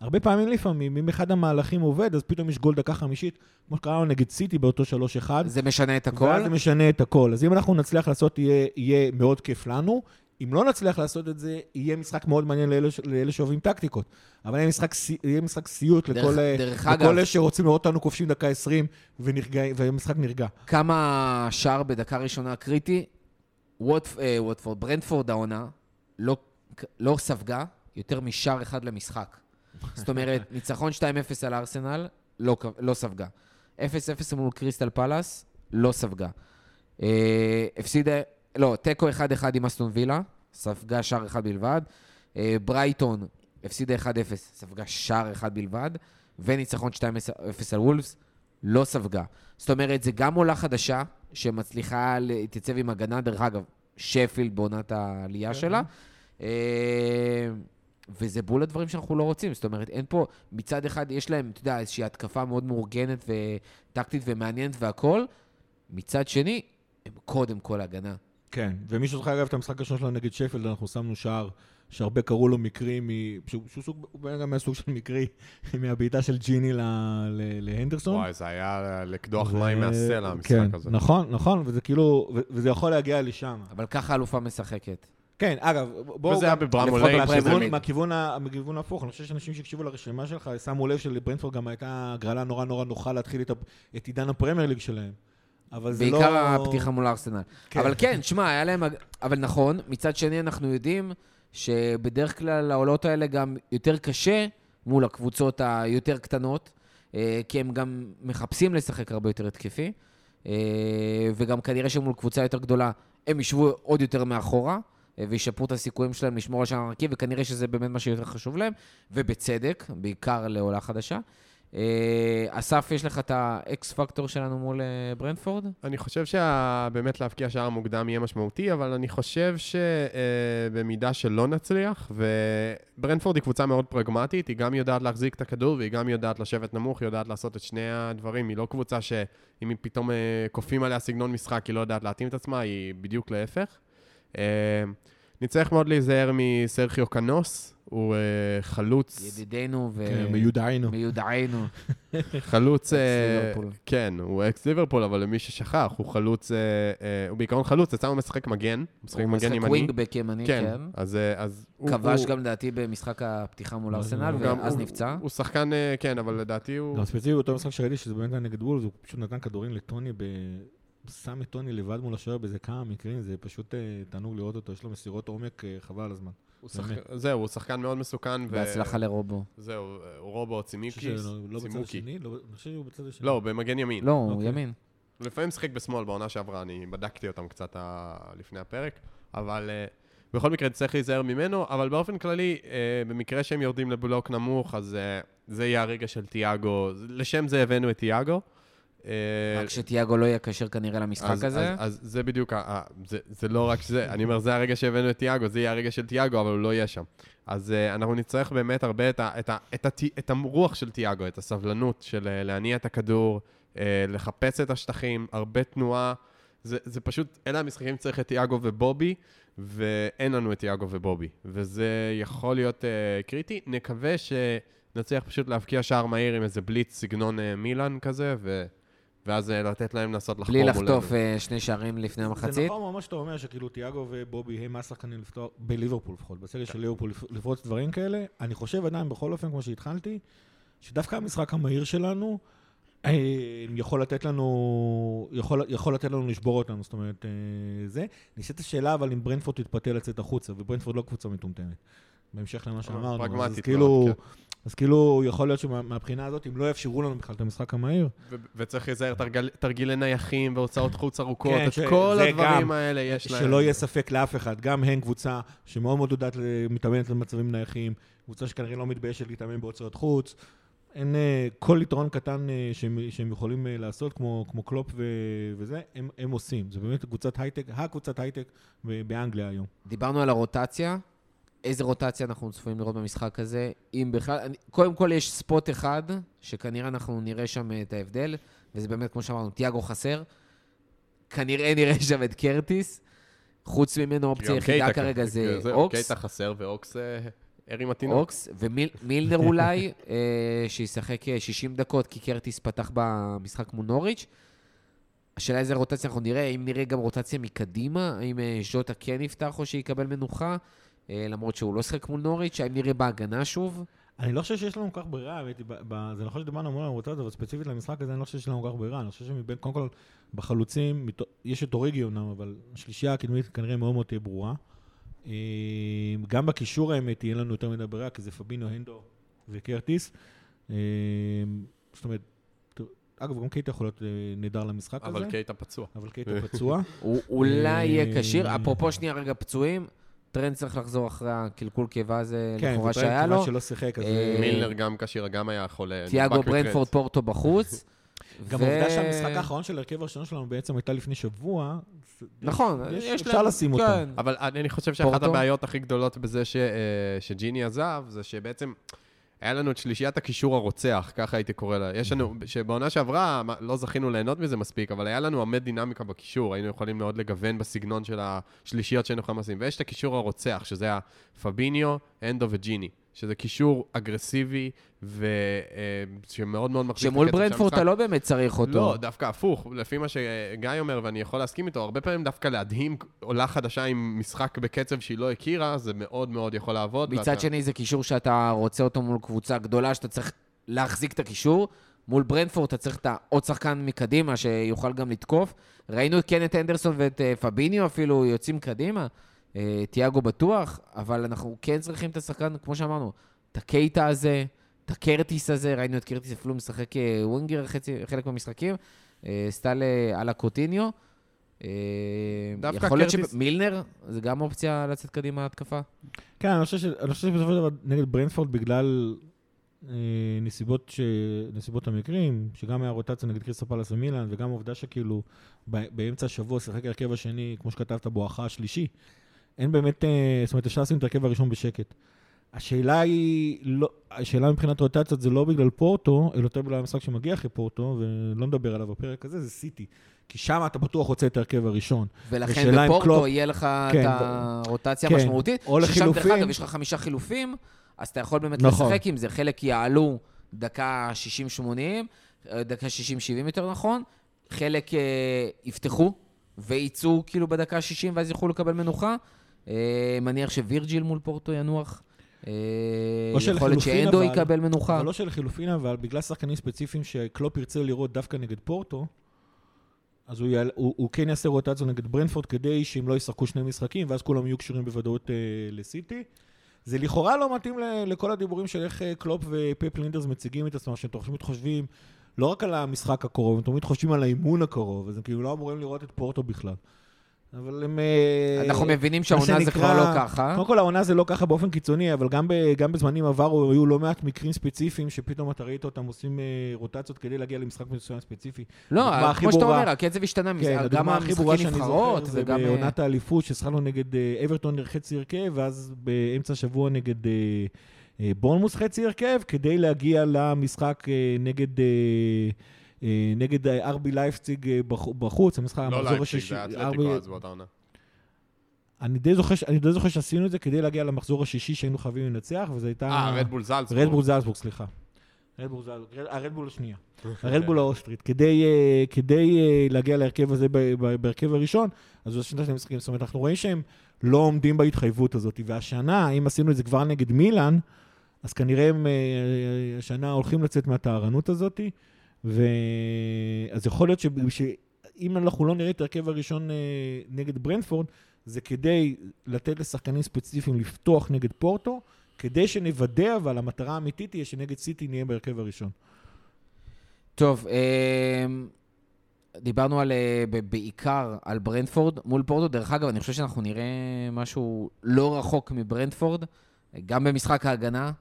הרבה פעמים לפעמים, אם אחד המהלכים עובד, אז פתאום יש גול דקה חמישית, כמו שקרה לנו נגד סיטי באותו 3-1. זה משנה את הכל. ואז זה משנה את הכל. אז אם אנחנו נצליח לעשות, יהיה, יהיה מאוד כיף לנו. אם לא נצליח לעשות את זה, יהיה משחק מאוד מעניין לאלה, שאוהבים טקטיקות. אבל יהיה משחק, יהיה משחק סיוט דרך- לכל, דרך לכל אגב- אלה שרוצים לראות אותנו כובשים דקה 20 ונרגע, והמשחק נרגע. כמה שער בדקה ראשונה קריטי, ווטפ- ווטפורד, ברנדפורד העונה, לא, לא ספגה יותר משער אחד למשחק. זאת אומרת, ניצחון 2-0 על ארסנל, לא, לא ספגה. 0-0 מול קריסטל פלאס, לא ספגה. אה, הפסידה, לא, תיקו 1-1 עם אסטון וילה, ספגה שער אחד בלבד. אה, ברייטון הפסידה 1-0, ספגה שער אחד בלבד. וניצחון 2-0 על וולפס, לא ספגה. זאת אומרת, זה גם עולה חדשה, שמצליחה להתייצב עם הגנה, דרך אגב, שפילד בעונת העלייה שלה. אה, וזה בול הדברים שאנחנו לא רוצים. זאת אומרת, אין פה, מצד אחד יש להם, אתה יודע, איזושהי התקפה מאוד מאורגנת וטקטית ומעניינת והכול. מצד שני, הם קודם כל הגנה. כן, ומי שזוכר אגב את המשחק הראשון שלנו נגד שפילד, אנחנו שמנו שער שהרבה קראו לו מקרי, מ- שהוא שהוא סוג, הוא באמת גם היה סוג של מקרי, מהבעיטה של ג'יני ל- ל- להנדרסון. וואי, זה היה לקדוח ו- מים מהסלע, המשחק כן, הזה. נכון, נכון, וזה כאילו, ו- וזה יכול להגיע לשם. אבל ככה האלופה משחקת. כן, אגב, בואו... וזה היה גם- בברמו לפחות ליין, בפרמייר שזה ליג. מהכיוון, מהכיוון, ההפוך, אני חושב שאנשים שהקשיבו לרשימה שלך שמו לב שלברנדפורד גם הייתה הגרלה נורא נורא נוחה להתחיל את עידן הפרמייר ליג שלהם. אבל זה לא... בעיקר הפתיחה מול ארסנל. כן. אבל כן, שמע, היה להם... אבל נכון, מצד שני אנחנו יודעים שבדרך כלל העולות האלה גם יותר קשה מול הקבוצות היותר קטנות, אה, כי הם גם מחפשים לשחק הרבה יותר התקפי, אה, וגם כנראה שמול קבוצה יותר גדולה הם ישבו עוד יותר מאחורה. אה, וישפרו את הסיכויים שלהם לשמור על שער נקי, וכנראה שזה באמת מה שיותר חשוב להם, ובצדק, בעיקר לעולה חדשה. אה, אסף, יש לך את ה X factor שלנו מול אה, ברנדפורד? אני חושב שבאמת להבקיע שער מוקדם יהיה משמעותי, אבל אני חושב שבמידה שלא נצליח, וברנפורד היא קבוצה מאוד פרגמטית, היא גם יודעת להחזיק את הכדור והיא גם יודעת לשבת נמוך, היא יודעת לעשות את שני הדברים. היא לא קבוצה שאם היא פתאום אה, כופים עליה סגנון משחק, היא לא יודעת להתאים את עצמה, היא בדיוק להפך. נצטרך מאוד להיזהר מסרחיו קנוס, הוא אה, חלוץ, ידידנו ו... כן, מיודענו. מיודענו. חלוץ, ליברפול. כן, הוא אקס ליברפול, אבל למי ששכח, הוא חלוץ, אה, אה, הוא בעיקרון חלוץ, יצא הוא משחק מגן, משחק הוא מגן משחק ימני. ווינגבק ימני, כן, כן. אז אה, אז הוא... כבש הוא- גם לדעתי במשחק הפתיחה מול הוא ארסנל, ואז הוא- נפצע. הוא שחקן, אה, כן, אבל לדעתי הוא... גם ספציפית באותו משחק שראיתי שזה באמת היה נגד וולס, הוא פשוט נתן כדורים לטוני, ב... שם את טוני לבד מול השוער באיזה כמה מקרים, זה פשוט אה, תענוג לראות אותו, יש לו מסירות עומק אה, חבל על הזמן. זהו, הוא שחקן מאוד מסוכן. בהצלחה לרובו. זהו, אה, רובו שהוא לא בצד צימוקי. השני, לא- אני חושב שהוא בצד השני. לא, במגן ימין. לא, הוא אוקיי. ימין. הוא לפעמים שיחק בשמאל בעונה שעברה, אני בדקתי אותם קצת לפני הפרק, אבל בכל מקרה צריך להיזהר ממנו, אבל באופן כללי, במקרה שהם יורדים לבלוק נמוך, אז זה יהיה הרגע של תיאגו, לשם זה הבאנו את תיאגו. אה, רק שתיאגו לא יהיה כשר כנראה למשחק אז, הזה. אז, אז זה בדיוק, ה- זה, זה לא רק זה, אני אומר, זה הרגע שהבאנו את תיאגו, זה יהיה הרגע של תיאגו, אבל הוא לא יהיה שם. אז uh, אנחנו נצטרך באמת הרבה את, ה, את, ה, את, ה, את הרוח של תיאגו, את הסבלנות של uh, להניע את הכדור, uh, לחפש את השטחים, הרבה תנועה. זה, זה פשוט, אלה המשחקים שצריך את תיאגו ובובי, ואין לנו את תיאגו ובובי. וזה יכול להיות uh, קריטי. נקווה שנצליח פשוט להבקיע שער מהיר עם איזה בליץ סגנון uh, מילאן כזה, ו... ואז אה, לתת להם לנסות לחקור בלי מולנו. לחטוף אה, שני שערים לפני זה המחצית. נכון ממש שאתה אומר שכאילו תיאגו ובובי הם השחקנים לפתור, בליברפול לפחות, בסגל של ליברפול לפ- לפרוץ דברים כאלה. אני חושב עדיין, בכל אופן, כמו שהתחלתי, שדווקא המשחק המהיר שלנו אה, יכול לתת לנו, יכול, יכול לתת לנו לשבור אותנו, זאת אומרת, זה. נשאלת השאלה, אבל אם ברנפורד תתפתה לצאת החוצה, וברנפורד לא קבוצה מטומטמת. בהמשך למה שאמרנו, אז כאילו, כן. אז כאילו, יכול להיות שמהבחינה הזאת, אם לא יאפשרו לנו בכלל את המשחק המהיר, ו- וצריך להיזהר תרגילי נייחים והוצאות חוץ ארוכות, כן, את ש- כל הדברים גם, האלה יש להם. שלא יהיה ספק לאף אחד, גם הן קבוצה שמאוד מאוד יודעת, מתאמנת למצבים נייחים, קבוצה שכנראה לא מתביישת להתאמן בהוצאות חוץ. אין אה, כל יתרון קטן אה, שהם, שהם יכולים אה, לעשות, כמו, כמו קלופ ו, וזה, הם, הם עושים. זה באמת קבוצת הייטק, הקבוצת הייטק באנגליה היום. דיברנו על הרוטציה. איזה רוטציה אנחנו צפויים לראות במשחק הזה? אם בכלל... אני- קודם כל יש spot אחד, שכנראה אנחנו נראה שם את ההבדל, וזה באמת, כמו שאמרנו, תיאגו חסר. כנראה נראה שם את קרטיס. חוץ ממנו, האופציה היחידה כרגע זה זהו, אוקס. קייטה חסר ואוקס אה, הרים התינוק. אוקס, ומילנר אולי, אה, שישחק אה, 60 דקות, כי קרטיס פתח במשחק מול נוריץ'. השאלה איזה רוטציה אנחנו נראה, האם נראה גם רוטציה מקדימה, האם אה, ז'וטה כן יפתח או שיקבל מנוחה, אה, למרות שהוא לא שיחק מול נוריץ', האם נראה בהגנה שוב? אני לא חושב שיש לנו כל כך ברירה, האמת זה נכון שדיברנו המון על רוטציה, אבל ספציפית למשחק הזה אני לא חושב שיש לנו כל כך ברירה. אני חושב שמבין, קודם כל, בחלוצים, יש את אוריגי אומנם, אבל השלישייה הקדמית כנראה מאוד מאוד תהיה ברורה. אה, גם בקישור האמת, יהיה לנו יותר מדי ברירה, כי זה פבינו, הנדו וקרטיס. אה, זאת אומרת, אגב, גם קייטה יכול להיות אה, נהדר למשחק הזה, אבל קייטה פצוע. אבל קייטה פצוע. הוא אולי יהיה אה, כשיר. אפרופו שנייה רגע פצועים, טרנט צריך לחזור אחרי הקלקול קיבה הזה כן, לכאורה שהיה לו. שלא שיחק, אז... אה, אה, מילנר גם כשיר, גם היה חולה. תיאגו. ברנפורד פורטו בחוץ. גם העובדה שהמשחק האחרון של ההרכב הראשון שלנו בעצם הייתה לפני שבוע. נכון, אפשר לשים אותה. כן. אבל אני חושב שאחת? הבעיות הכי גדולות בזה ש, אה, שג'יני עזב, זה שבעצם היה לנו את שלישיית הקישור הרוצח, ככה הייתי קורא לה. יש לנו, שבעונה שעברה, לא זכינו ליהנות מזה מספיק, אבל היה לנו עמד דינמיקה בקישור, היינו יכולים מאוד לגוון בסגנון של השלישיות שהיינו יכולים לשים. ויש את הקישור הרוצח, שזה היה פביניו, אנדו וג'יני, שזה קישור אגרסיבי, ושמאוד מאוד מחזיק את שמול המשחק. אתה לא באמת צריך אותו. לא, דווקא הפוך, לפי מה שגיא אומר, ואני יכול להסכים איתו, הרבה פעמים דווקא להדהים עולה חדשה עם משחק בקצב שהיא לא הכירה, זה מאוד מאוד יכול לעבוד. מצד ואתה- שני זה קישור שאתה רוצה אותו מול קבוצה גדולה, שאתה צריך להחזיק את הקישור. מול ברנפורד אתה צריך את העוד שחקן מקדימה שיוכל גם לתקוף. ראינו את קנט אנדרסון ואת אה, פביניו אפילו יוצאים קדימה. אה, תיאגו בטוח, אבל אנחנו כן צריכים את השחקן, כמו שאמרנו, את הקייטה הזה, את הקרטיס הזה, ראינו את קרטיס אפילו משחק אה, winger חצי, חלק מהמשחקים, אה, סטייל א-לה קוטיניו. דווקא יכול להיות שמילנר, זה גם אופציה לצאת קדימה התקפה? כן, אני חושב ש- אני חושב שבסופו של דבר נגד ברנפורד, בגלל אה, נסיבות, ש... נסיבות המקרים, שגם היה רוטציה נגד קריסטל פלאס ומילאן, וגם העובדה שכאילו ב... באמצע השבוע שיחק ההרכב השני, כמו שכתבת, בואכה השלישי, אין באמת, אה, זאת אומרת, אפשר לשים את ההרכב הראשון בשקט. השאלה היא, לא, השאלה מבחינת רוטציות זה לא בגלל פורטו, אלא יותר בגלל המשחק שמגיע אחרי פורטו, ולא נדבר עליו בפרק הזה, זה סיטי. כי שם אתה בטוח רוצה את ההרכב הראשון. ולכן בפורטו קלופ- יהיה לך כן, את הרוטציה כן, המשמעותית. או ששם, דרך לחילופין- אגב, יש לך חמישה חילופים, אז אתה יכול באמת נכון. לשחק עם זה. חלק יעלו דקה 60-80, אה, דקה 60-70 יותר נכון, חלק אה, יפתחו ויצאו כאילו בדקה ה-60 ואז יוכלו לקבל מנוחה. אה, מניח שווירג'יל מול פורטו ינוח. אה, של יכול להיות שאנדו יקבל מנוחה. אבל לא של חילופין, אבל בגלל שחקנים ספציפיים שקלופ ירצה לראות דווקא נגד פורטו, אז הוא, יעל, הוא, הוא כן יעשה רוטציה נגד ברנפורד כדי שהם לא ישחקו שני משחקים, ואז כולם יהיו כשירים בוודאות אה, לסיטי. זה לכאורה לא מתאים ל, לכל הדיבורים של איך אה, קלופ ופפ לינדרס מציגים את עצמם, שהם תמיד חושבים לא רק על המשחק הקרוב, הם תמיד חושבים על האימון הקרוב, אז הם כאילו לא אמורים לראות את פורטו בכלל. אבל הם... אה, אנחנו מבינים שהעונה זה כבר לא ככה. קודם כל העונה זה לא ככה באופן קיצוני, אבל גם, ב, גם בזמנים עברו היו לא מעט מקרים ספציפיים שפתאום אתה ראית אותם עושים אה, רוטציות כדי להגיע למשחק מסוים ספציפי. לא, כמו שאתה אומר, הקצב השתנה, כן, גם המשחקים נבחרות, וגם... אה, בעונת האליפות ששחקנו נגד אברטון חצי הרכב, ואז באמצע השבוע נגד בורנמוס חצי הרכב, כדי להגיע למשחק נגד... אה, אה, נגד אה, ארבי לייפציג אה, בח- בחוץ, המשחק, לא המחזור לייפציג, השישי. זה היה ארבי- אתלטיקו אז באותה עונה. אני די זוכר ש- אני די זוכר שעשינו את זה כדי להגיע למחזור השישי שהיינו חייבים לנצח, וזו הייתה... אה, רדבול זלצבורג. רדבול זלצבורג, סליחה. רדבול זלצבורג, הרדבול השנייה. הרדבול האוסטרית. כדי, אה, כדי אה, להגיע להרכב הזה בהרכב הראשון, אז זו שני משחקים. זאת אומרת, אנחנו רואים שהם לא עומדים בהתחייבות הזאת. והשנה, אם עשינו את זה כבר נגד מילאן, אז כנראה הם אה, השנה הולכים לצאת מהטהרנות הזאת. ו... אז יכול להיות שאם אנחנו לא נראה את ההרכב הראשון אה, נגד ברנפורד, זה כדי לתת לשחקנים ספציפיים לפתוח נגד פורטו, כדי שנוודא, אבל המטרה האמיתית תהיה שנגד סיטי נהיה בהרכב הראשון. טוב, אמ, דיברנו על, אה, בעיקר על ברנדפורד מול פורטו. דרך אגב, אני חושב שאנחנו נראה משהו לא רחוק מברנדפורד, גם במשחק ההגנה,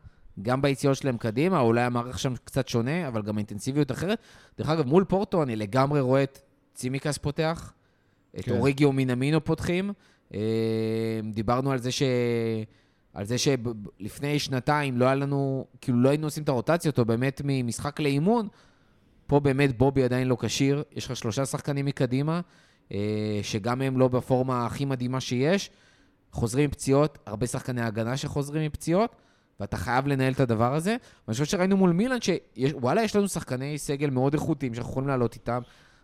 גם ביציאות שלהם קדימה, אולי המערך שם קצת שונה, אבל גם האינטנסיביות אחרת. דרך אגב, מול פורטו אני לגמרי רואה את צימקס פותח, את כן. אוריגיו מינמינו פותחים. אמ, דיברנו על זה ש... על זה שלפני שנתיים לא היה לנו, כאילו לא היינו עושים את הרוטציות, או באמת ממשחק לאימון, פה באמת בובי עדיין לא כשיר, יש לך שלושה שחקנים מקדימה, אה, שגם הם לא בפורמה הכי מדהימה שיש, חוזרים מפציעות, הרבה שחקני הגנה שחוזרים מפציעות, ואתה חייב לנהל את הדבר הזה. ואני חושב שראינו מול מילאן שוואלה, יש לנו שחקני סגל מאוד איכותיים שאנחנו יכולים לעלות איתם.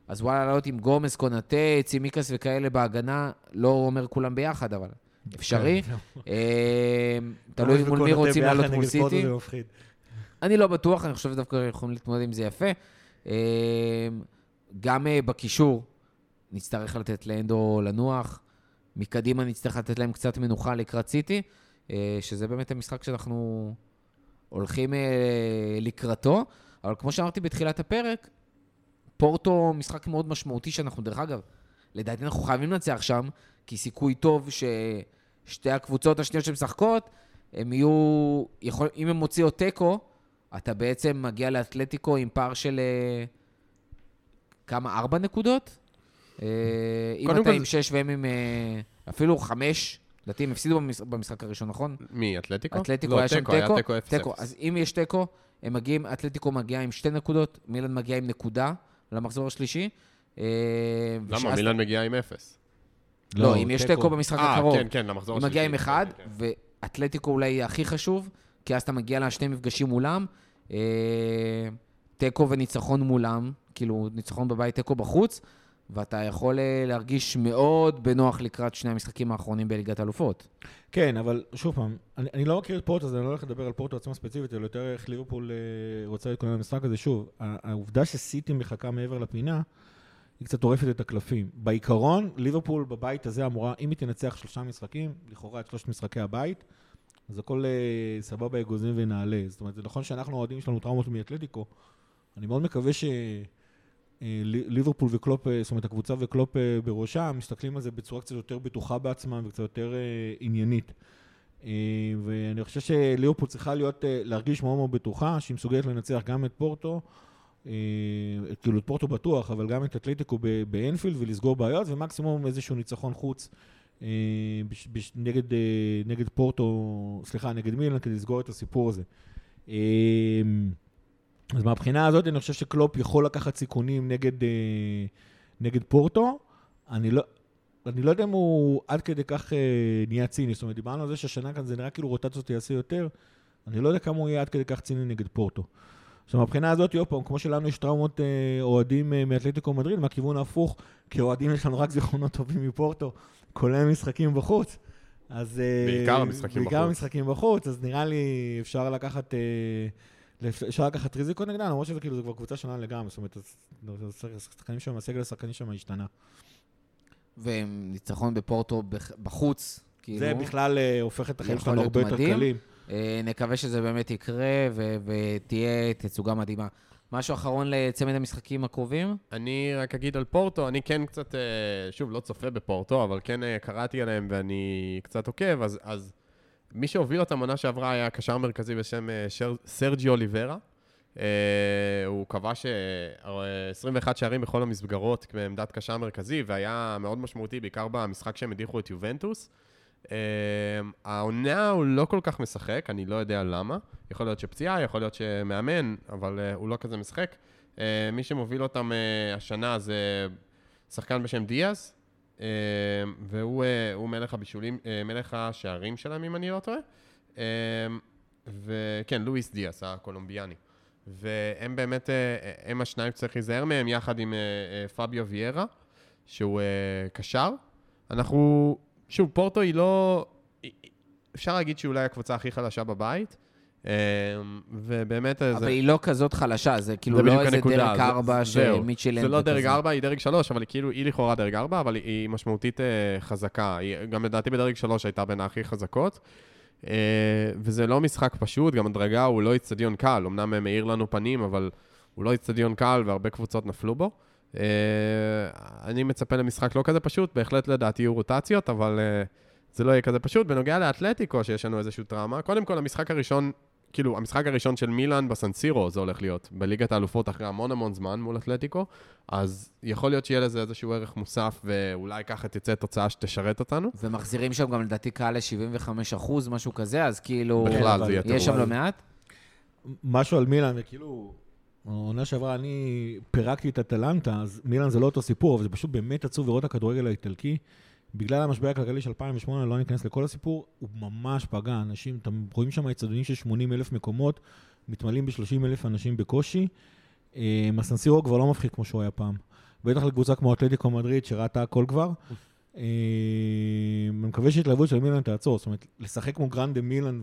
אז וואלה, לעלות עם גומס, קונאטה, צימיקס וכאלה בהגנה, לא אומר כולם ביחד, אבל אפשרי. אה, תלוי מול מי רוצים לעלות מול סיטי. אני לא בטוח, אני חושב שדווקא יכולים להתמודד עם זה יפה. אה, גם אה, בקישור נצטרך לתת לאנדו לנוח, מקדימה נצטרך לתת להם קצת מנוחה לקראת סיטי, שזה באמת המשחק שאנחנו הולכים אה, לקראתו. אבל כמו שאמרתי בתחילת הפרק, פורטו משחק מאוד משמעותי שאנחנו, דרך אגב, לדעתי אנחנו חייבים לנצח שם, כי סיכוי טוב ששתי הקבוצות השניות שמשחקות, הם יהיו, יכול, אם הם מוציאו תיקו, אתה בעצם מגיע לאתלטיקו עם פער של אה, כמה? ארבע נקודות? אה, אם אתה עם שש והם עם אה, אפילו חמש, לדעתי הם הפסידו במש- במשחק הראשון, נכון? מי, אתלטיקו? אתלטיקו לא, היה שם תיקו, היה תיקו, תיקו 0-0. תיקו. אז אם יש תיקו, הם מגיעים, אתלטיקו מגיעה עם שתי נקודות, מילאן מגיעה עם נקודה למחזור השלישי. אה, למה? ושאז- מילאן מגיעה עם 0. לא, אם יש תיקו במשחק אה, הקרוב. כן, כן, למחזור היא השלישי. מגיעה עם אחד, כן, כן. ואתלטיקו אולי יהיה הכי חשוב, כי אז אתה מגיע לשני מפגשים מולם. אה, תיקו וניצחון מולם, כאילו ניצחון בבית, תיקו בחוץ, ואתה יכול אה, להרגיש מאוד בנוח לקראת שני המשחקים האחרונים בליגת האלופות. כן, אבל שוב פעם, אני, אני לא מכיר את פורטו, אז אני לא הולך לדבר על פורטו עצמה ספציפית, אלא יותר איך ליברפול אה, רוצה להתכונן למשחק הזה. שוב, העובדה שסיטי מחכה מעבר לפינה, היא קצת טורפת את הקלפים. בעיקרון, ליברפול בבית הזה אמורה, אם היא תנצח שלושה משחקים, לכאורה את שלושת משחקי הבית, אז הכל אה, סבבה אגוזים ונעלה. זאת אומרת, זה נכון שאנחנו האוהדים שלנו טראומות מאתלטיקו. אני מאוד מקווה ש... אה, לי- ליברפול וקלופ, אה, זאת אומרת, הקבוצה וקלופ אה, בראשם, מסתכלים על זה בצורה קצת יותר בטוחה בעצמם וקצת יותר עניינית. ואני חושב שליברפול צריכה להיות, להרגיש מאוד מאוד בטוחה, שהיא מסוגלת לנצח גם את פורטו, כאילו את פורטו בטוח, אבל גם את אתלטיקו באנפילד ולסגור בעיות, ומקסימום איזשהו ניצחון חוץ נגד, נגד פורטו, סליחה, נגד מילן, כדי לסגור את הסיפור הזה. אז מהבחינה הזאת אני חושב שקלופ יכול לקחת סיכונים נגד, אה, נגד פורטו. אני לא, אני לא יודע אם הוא עד כדי כך אה, נהיה ציני. זאת אומרת, דיברנו על זה שהשנה כאן זה נראה כאילו רוטציות יעשה יותר. אני לא יודע כמה הוא יהיה עד כדי כך ציני נגד פורטו. עכשיו, מהבחינה הזאת, עוד פעם, כמו שלנו יש טראומות אה, אוהדים מאתלטיקו מדריד, מהכיוון ההפוך, כאוהדים יש לנו רק זיכרונות טובים מפורטו, כולל משחקים בחוץ. אז... בעיקר המשחקים בעיקר בחוץ. המשחקים בחוץ, אז נראה לי אפשר לקחת... אה, אפשר לקחת ריזיקות נגדם, למרות שזה כאילו, זה כבר קבוצה שונה לגמרי, זאת אומרת, השחקנים שם, הסגל השחקנים שם השתנה. וניצחון בפורטו בח- בחוץ, כאילו. זה בכלל אה, הופך את החיים שלנו הרבה יותר. קלים. אה, נקווה שזה באמת יקרה ותהיה תצוגה מדהימה. משהו אחרון לצמד המשחקים הקרובים? אני רק אגיד על פורטו, אני כן קצת, אה, שוב, לא צופה בפורטו, אבל כן קראתי עליהם ואני קצת עוקב, אז, אז מי שהוביל אותם עונה שעברה היה קשר מרכזי בשם אה, שר, סרג'י אוליברה. Uh, הוא כבש uh, 21 שערים בכל המסגרות בעמדת קשר מרכזי, והיה מאוד משמעותי, בעיקר במשחק שהם הדיחו את יובנטוס. Uh, העונה הוא לא כל כך משחק, אני לא יודע למה. יכול להיות שפציעה, יכול להיות שמאמן, אבל uh, הוא לא כזה משחק. Uh, מי שמוביל אותם uh, השנה זה שחקן בשם דיאז, uh, והוא uh, מלך הבישולים, uh, מלך השערים שלהם, אם אני לא טועה. Uh, וכן, לואיס דיאז, הקולומביאני. והם באמת, הם השניים שצריך להיזהר מהם, יחד עם פביו ויירה, שהוא קשר. אנחנו, שוב, פורטו היא לא... אפשר להגיד שהיא אולי הקבוצה הכי חלשה בבית, ובאמת... אבל זה... היא לא כזאת חלשה, זה כאילו לא איזה דרג 4 של מיטשלנד. זה לא דרג 4, היא דרג 3, אבל היא כאילו, היא לכאורה דרג 4, אבל היא משמעותית חזקה. היא גם לדעתי בדרג 3 הייתה בין הכי חזקות. Uh, וזה לא משחק פשוט, גם הדרגה הוא לא איצטדיון קל, אמנם הם מאיר לנו פנים, אבל הוא לא איצטדיון קל והרבה קבוצות נפלו בו. Uh, אני מצפה למשחק לא כזה פשוט, בהחלט לדעתי יהיו רוטציות, אבל זה לא יהיה כזה פשוט. בנוגע לאתלטיקו, שיש לנו איזושהי טראומה, קודם כל, המשחק הראשון, כאילו, המשחק הראשון של מילאן בסנסירו, זה הולך להיות, בליגת האלופות אחרי המון המון זמן מול אתלטיקו, אז יכול להיות שיהיה לזה איזשהו ערך מוסף, ואולי ככה תצא תוצאה שתשרת אותנו. ומחזירים שם גם לדעתי קהל ל-75 אחוז, משהו כזה, אז כאילו... בכלל, זה יהיה יש שם לא מעט? משהו על מילאן, וכאילו, העונה שעברה אני פירקתי את אטלנטה, אז מילאן זה לא אותו סיפור, אבל זה פשוט באמת עצוב לראות הכדורגל האיטלקי. בגלל המשבר הכלכלי של 2008, לא ניכנס לכל הסיפור, הוא ממש פגע. אנשים, אתם רואים שם אצטדיונים של 80 אלף מקומות, מתמלאים ב-30 אלף אנשים בקושי. הסנסירו כבר לא מפחיד כמו שהוא היה פעם. בטח לקבוצה כמו אתלטיקו מדריד, שראתה הכל כבר. אני מקווה שהתלהבות של מילאן תעצור. זאת אומרת, לשחק כמו גרנדה מילאן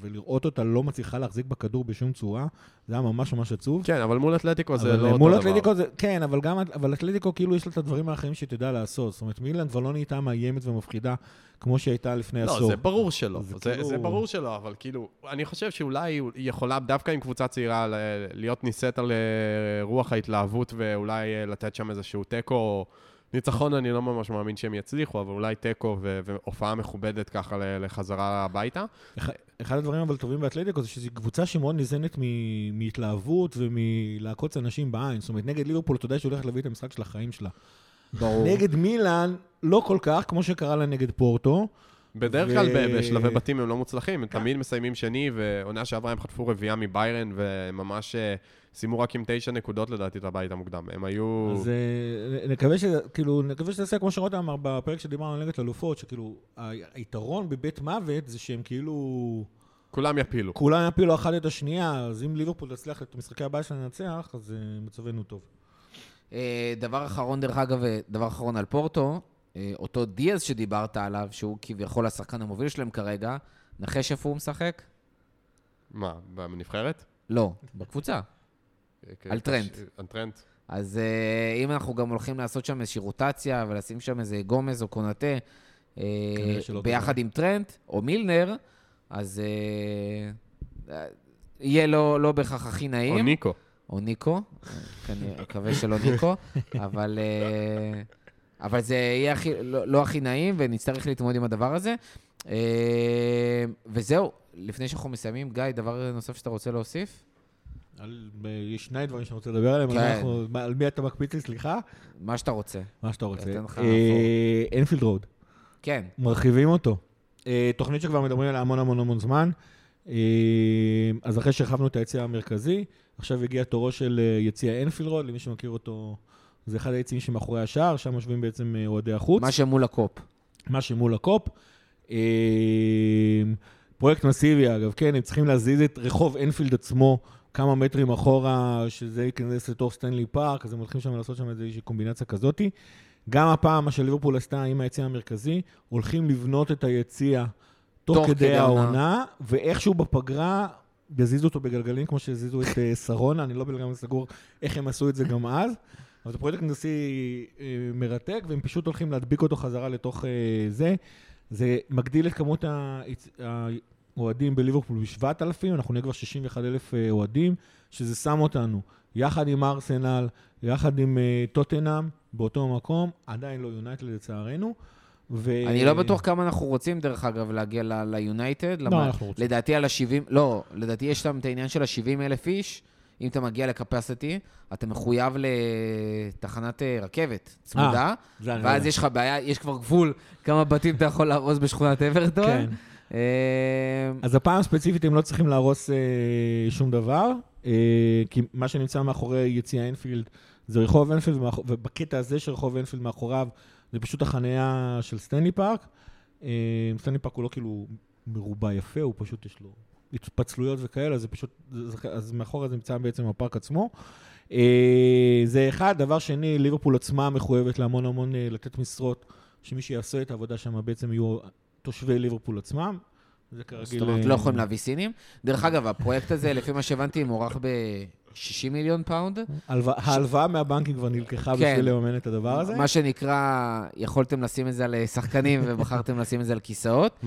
ולראות אותה לא מצליחה להחזיק בכדור בשום צורה, זה היה ממש ממש עצוב. כן, אבל מול אתלטיקו זה לא אותו מול דבר. זה, כן, אבל גם, אבל אתלטיקו כאילו יש לה את הדברים האחרים שהיא תדע לעשות. זאת אומרת, מילאן כבר לא נהייתה מאיימת ומפחידה כמו שהיא הייתה לפני עשור. לא, זה ברור שלא. זה זה, כאילו- זה ברור שלא, אבל כאילו, אני חושב שאולי היא יכולה דווקא עם קבוצה צעירה להיות נישאת על אה, רוח ההתלהבות ואולי אה, לתת שם איזשהו תיקו. ניצחון אני לא ממש מאמין שהם יצליחו, אבל אולי תיקו ו- והופעה מכובדת ככה לחזרה הביתה. אחד- הדברים אבל טובים באתלטיקו זה שזו קבוצה שמאוד ניזנת מ- מהתלהבות ומלעקוץ אנשים בעין. זאת אומרת, נגד ליברפול אתה יודע שהיא הולכת להביא את המשחק של החיים שלה. ברור. נגד מילאן, לא כל כך, כמו שקרה לה נגד פורטו. בדרך ו- כלל ב- בשלבי בתים הם לא מוצלחים, הם תמיד מסיימים שני, ועונה שעברה הם חטפו רביעייה מביירן, והם ממש אה, סיימו רק עם תשע נקודות לדעתי את הבית המוקדם. הם היו... אז אה, נקווה ש... כאילו, נקווה שזה יעשה, כמו שרותם אמר בפרק שדיברנו על ליגת אלופות, שכאילו, היתרון בבית מוות זה שהם כאילו... כולם יפילו. כולם יפילו אחת את השנייה, אז אם ליברפול תצליח את משחקי הבית שלה לנצח, אז אה, מצבנו טוב. אה, דבר אחרון, דרך אגב, דבר אחרון על פורטו, אותו דיאז שדיברת עליו, שהוא כביכול השחקן המוביל שלהם כרגע, נחש איפה הוא משחק? מה, בנבחרת? לא, בקבוצה. על טרנט. על טרנט. אז אה, אם אנחנו גם הולכים לעשות שם איזושהי רוטציה ולשים שם איזה גומז או קונאטה, אה, ביחד עם טרנט או מילנר, אז אה, יהיה לא, לא בהכרח הכי נעים. או ניקו. או ניקו, כנראה, מקווה שלא ניקו, אבל, אבל זה יהיה הכי, לא, לא הכי נעים, ונצטרך להתמודד עם הדבר הזה. וזהו, לפני שאנחנו מסיימים, גיא, דבר נוסף שאתה רוצה להוסיף? על- יש שני דברים שאני רוצה לדבר עליהם, כן. אנחנו- על מי אתה מקפיץ לי, סליחה? מה שאתה רוצה. מה שאתה רוצה. לך אה, אנפילד רוד, כן, מרחיבים אותו. אה, תוכנית שכבר מדברים עליה המון המון המון זמן. אה, אז אחרי שהרחבנו את היציע המרכזי, עכשיו הגיע תורו של יציע אנפילד רוד, למי שמכיר אותו, זה אחד היציעים שמאחורי השער, שם יושבים בעצם אוהדי החוץ. מה שמול הקופ. מה שמול הקופ. פרויקט מסיבי, אגב, כן, הם צריכים להזיז את רחוב אנפילד עצמו כמה מטרים אחורה, שזה ייכנס לתוך סטנלי פארק, אז הם הולכים שם לעשות שם איזושהי קומבינציה כזאתי. גם הפעם, מה שליברפול עשתה עם היציע המרכזי, הולכים לבנות את היציע תוך, תוך כדי, כדי העונה. ואיכשהו בפגרה יזיזו אותו בגלגלים, כמו שהזיזו את אה, שרונה, אני לא לגמרי סגור איך הם עשו את זה גם אז. אבל זה פרויקט הנדסי אה, מרתק, והם פשוט הולכים להדביק אותו חזרה לתוך אה, זה. זה מגדיל את כמות. ה- אוהדים בליברפול ב-7,000, אנחנו נהיה כבר 61,000 אה, אוהדים, שזה שם אותנו יחד עם ארסנל, יחד עם אה, טוטנאם, באותו מקום, עדיין לא יונייטד לצערנו. ו... אני לא בטוח כמה אנחנו רוצים, דרך אגב, להגיע ליונייטד. לא, למה- אנחנו רוצים. לדעתי על ה-70, לא, לדעתי יש שם את העניין של ה-70 אלף איש. אם אתה מגיע לקפסיטי, אתה מחויב לתחנת אה, רכבת צמודה, אני לא ואז. יש לך בעיה, יש כבר גבול כמה בתים אתה יכול להרוס בשכונת אברטון. כן. אה, אז הפעם ספציפית הם לא צריכים להרוס אה, שום דבר, אה, כי מה שנמצא מאחורי יציאה אנפילד זה רחוב אנפילד, ומאח- ובקטע הזה של רחוב אנפילד מאחוריו זה פשוט החניה של סטנלי פארק. סטנלי פארק הוא לא כאילו מרובע יפה, הוא פשוט יש לו התפצלויות וכאלה, זה פשוט, אז מאחורה זה נמצא בעצם הפארק עצמו. זה אחד. דבר שני, ליברפול עצמה מחויבת להמון המון לתת משרות, שמי שיעשה את העבודה שם בעצם יהיו תושבי ליברפול עצמם. זה כרגיל... זאת אומרת, אה, לא יכולים להביא סינים. דרך אגב, הפרויקט הזה, לפי מה שהבנתי, מוערך ב-60 מיליון פאונד. הלוואה- ההלוואה מהבנקים כבר נלקחה כן. בשביל לממן את הדבר הזה. מה שנקרא, יכולתם לשים את זה על שחקנים ובחרתם לשים את זה על כיסאות.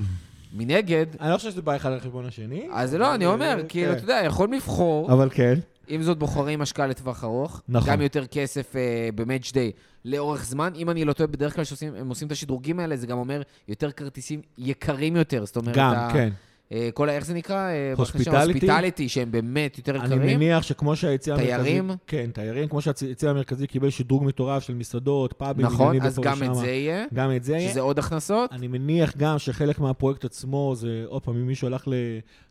מנגד, אני לא חושב שזה בא אחד על חשבון השני. אז לא, אני אומר, אה, כאילו, כן. אתה יודע, יכולים לבחור, אבל כן. עם זאת בוחרים השקעה לטווח ארוך, נכון. גם יותר כסף אה, במאץ' דיי לאורך זמן. אם אני לא טועה, בדרך כלל כשהם עושים את השדרוגים האלה, זה גם אומר יותר כרטיסים יקרים יותר. זאת אומרת, גם, ה- כן. אה, כל ה... איך זה נקרא? Hospitality? הוספיטליטי, שהם באמת יותר אני יקרים. מניח שכמו שהיציאה המרכזית... תיירים? כן, תיירים. כמו שהיציאה המרכזית קיבל שדרוג מטורף של מסעדות, פאבים, נכון, אז גם. את זה יהיה, גם את זה יהיה. שזה עוד הכנסות. אני מניח גם שחלק מהפרויקט עצמו זה, עוד פעם, אם מישהו הלך ל-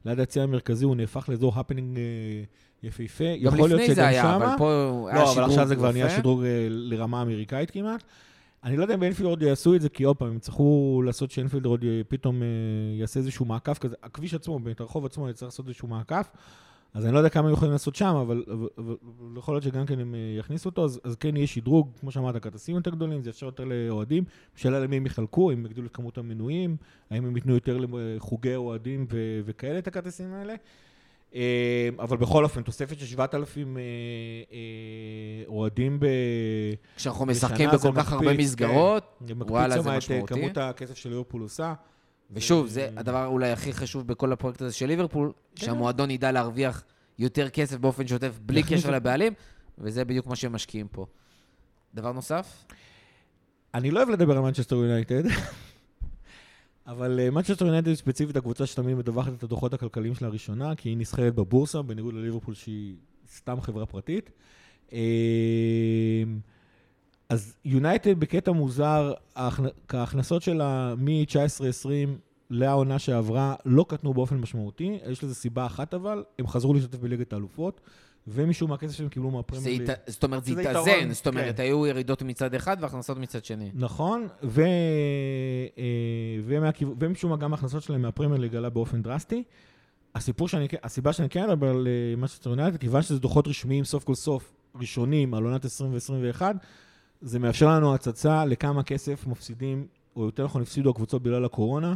ליד היציאה המרכזי, הוא נהפך לאזור הפנינג אה, יפהפה. גם יכול להיות לפני זה שגם היה, שמה... אבל פה היה לא, שדרוג אבל עכשיו זה כבר נהיה יפה. שדרוג אה, לרמה אמריקאית כמעט. אני לא יודע אם באנפילד יעשו את זה, כי עוד פעם, הם יצטרכו לעשות שאנפילד עוד י- פתאום אה, יעשה איזשהו מעקף כזה. הכביש עצמו, באמת, הרחוב עצמו, יצטרך לעשות איזשהו מעקף. אז אני לא יודע כמה הם יכולים לעשות שם, אבל, אבל, אבל יכול להיות שגם כן הם אה, יכניסו אותו, אז, אז כן יהיה שדרוג, כמו שאמרת, כרטיסים יותר גדולים, זה אפשר יותר לאוהדים. שאלה למי הם יחלקו, אם יגדילו את כמות המנויים, האם הם ייתנו יותר לחוגי אוהדים ו- וכאלה את הכרטיסים האלה. אה, אבל בכל אופן, תוספת של 7,000 אה, אה, אוהדים ב... כשאנחנו בשנה משחקים זה בכל כך הרבה מקפיץ, מסגרות, זה מקפיץ וואלה, זה שם את אה, משמעותי. כמות הכסף של ליברפול עושה. ושוב, זה הדבר אולי הכי חשוב בכל הפרויקט הזה של ליברפול, כן. שהמועדון ידע להרוויח יותר כסף באופן שוטף, בלי קשר. לבעלים, וזה בדיוק מה שהם משקיעים פה. דבר נוסף? אני לא אוהב לדבר על מנצ'סטר יונייטד, אבל מנצ'סטר יונייטד היא ספציפית הקבוצה שתמיד מדווחת את הדוחות הכלכליים שלה הראשונה, כי היא נסחרת בבורסה, בניגוד לליברפול שהיא סתם חברה פרטית. אה, אז יונייטד בקטע מוזר, ההכנ- ההכנסות שלה מ-19-20 לעונה שעברה לא קטנו באופן משמעותי, יש לזה סיבה אחת אבל, הם חזרו להשתתף בליגת האלופות, ומשום מה הכסף שהם קיבלו זה מהפרמייר ליג. זאת אומרת, זה התאזן, זאת אומרת, כן. היו ירידות מצד אחד והכנסות מצד שני. נכון. אה. ומשום מה גם ההכנסות שלהם מהפרמייר ליג עלה באופן דרסטי. הסיפור שאני, כן- הסיבה שאני כן מדבר על משהו יונייטד, כיוון שזה דוחות רשמיים סוף כל סוף, ראשונים על עונת 20 ו-21, זה מאפשר לנו הצצה לכמה כסף מפסידים, או יותר נכון הפסידו הקבוצות בגלל הקורונה,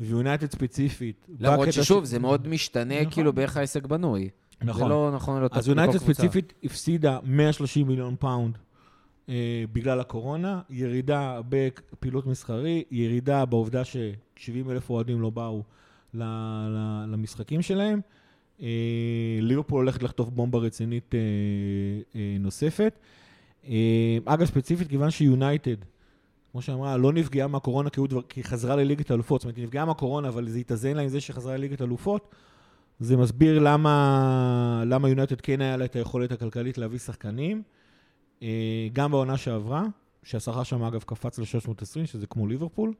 ויונייטד ספציפית. למרות ששוב, ש- זה מאוד משתנה נכון. כאילו באיך העסק בנוי. זה נכון. לא נכון לאותה אז יונייטד ספציפית הפסידה 130 מיליון פאונד אה, בגלל הקורונה, ירידה בפעילות מסחרי, ירידה בעובדה ש-70 אלף אוהדים לא באו ל- ל- למשחקים שלהם. אה, ליברפול הולכת לחטוף בומבה רצינית אה, אה, נוספת. אה, אגב, ספציפית, כיוון שיונייטד, כמו שאמרה, לא נפגעה מהקורונה כי, הוא דבר, כי היא חזרה לליגת האלופות. זאת אומרת, היא נפגעה מהקורונה, אבל זה התאזן לה עם זה שחזרה לליגת האלופות. זה מסביר למה, למה יונייטד כן היה לה את היכולת הכלכלית להביא שחקנים. אה, גם בעונה שעברה, שהשכר שם אגב קפץ ל-320, שזה כמו ליברפול,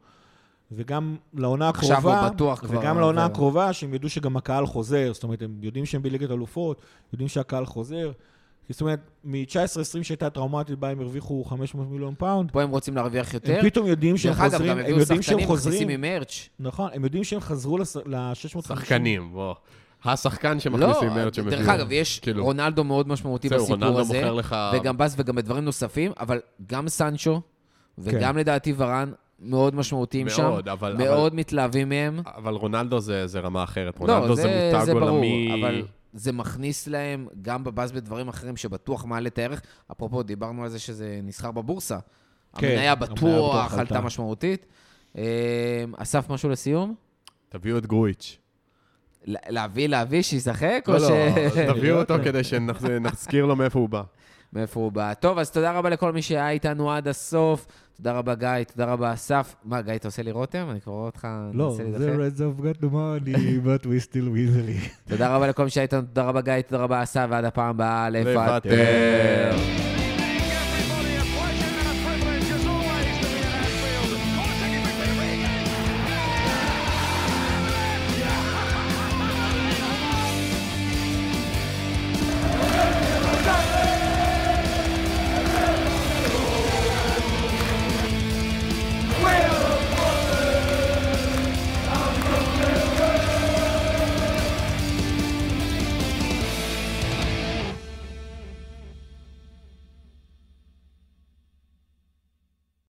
וגם לעונה הקרובה, בטוח כבר וגם לעונה עבר. הקרובה, שהם ידעו שגם הקהל חוזר, זאת אומרת, הם יודעים שהם בליגת אלופות, יודעים שהקהל חוזר. זאת אומרת, מ-19-20 שהייתה טראומטית בה הם הרוויחו 500 מיליון פאונד, פה הם רוצים להרוויח יותר. הם פתאום יודעים שהם דרך אגב, חוזרים, גם הם הביאו יודעים שהם שחקנים מכניסים חוזרים, עם מרץ'. נכון, הם יודעים שהם חזרו ל-650. שחקנים, בוא. השחקן שמכניסים מרץ' שהם לא, דרך. אגב, יש כאילו, רונלדו מאוד משמעותי בסיפור רונלדו הזה, מוכר לך... וגם בס וגם בדברים נוספים, אבל גם סנצ'ו, וגם כן. לדעתי ורן, מאוד משמעותיים שם. מאוד, אבל... אבל- מאוד מתלהבים מהם. אבל רונלדו זה, זה רמה אחרת. לא, רונלדו זה, זה, מותג זה ברור, עולמי. אבל זה מכניס להם גם בבאז בדברים אחרים שבטוח מעלה את הערך. אפרופו, דיברנו על זה שזה נסחר בבורסה. כן, המניה בטוח עלתה. משמעותית. אה, אסף, משהו לסיום? תביאו את גרויץ'. להביא, להביא, שישחק? או לא, ש... לא, תביאו אותו כדי שנזכיר לו מאיפה הוא בא. מאיפה הוא בא. טוב, אז תודה רבה לכל מי שהיה איתנו עד הסוף. תודה רבה, גיא, תודה רבה, אסף. מה, גיא, אתה עושה לי רותם? אני כבר רואה אותך, לא, זה. Reds of got the money, but we still win the league. תודה רבה לכל מי שהיה איתנו, תודה רבה, גיא, תודה רבה, אסף, ועד הפעם הבאה. לוותר.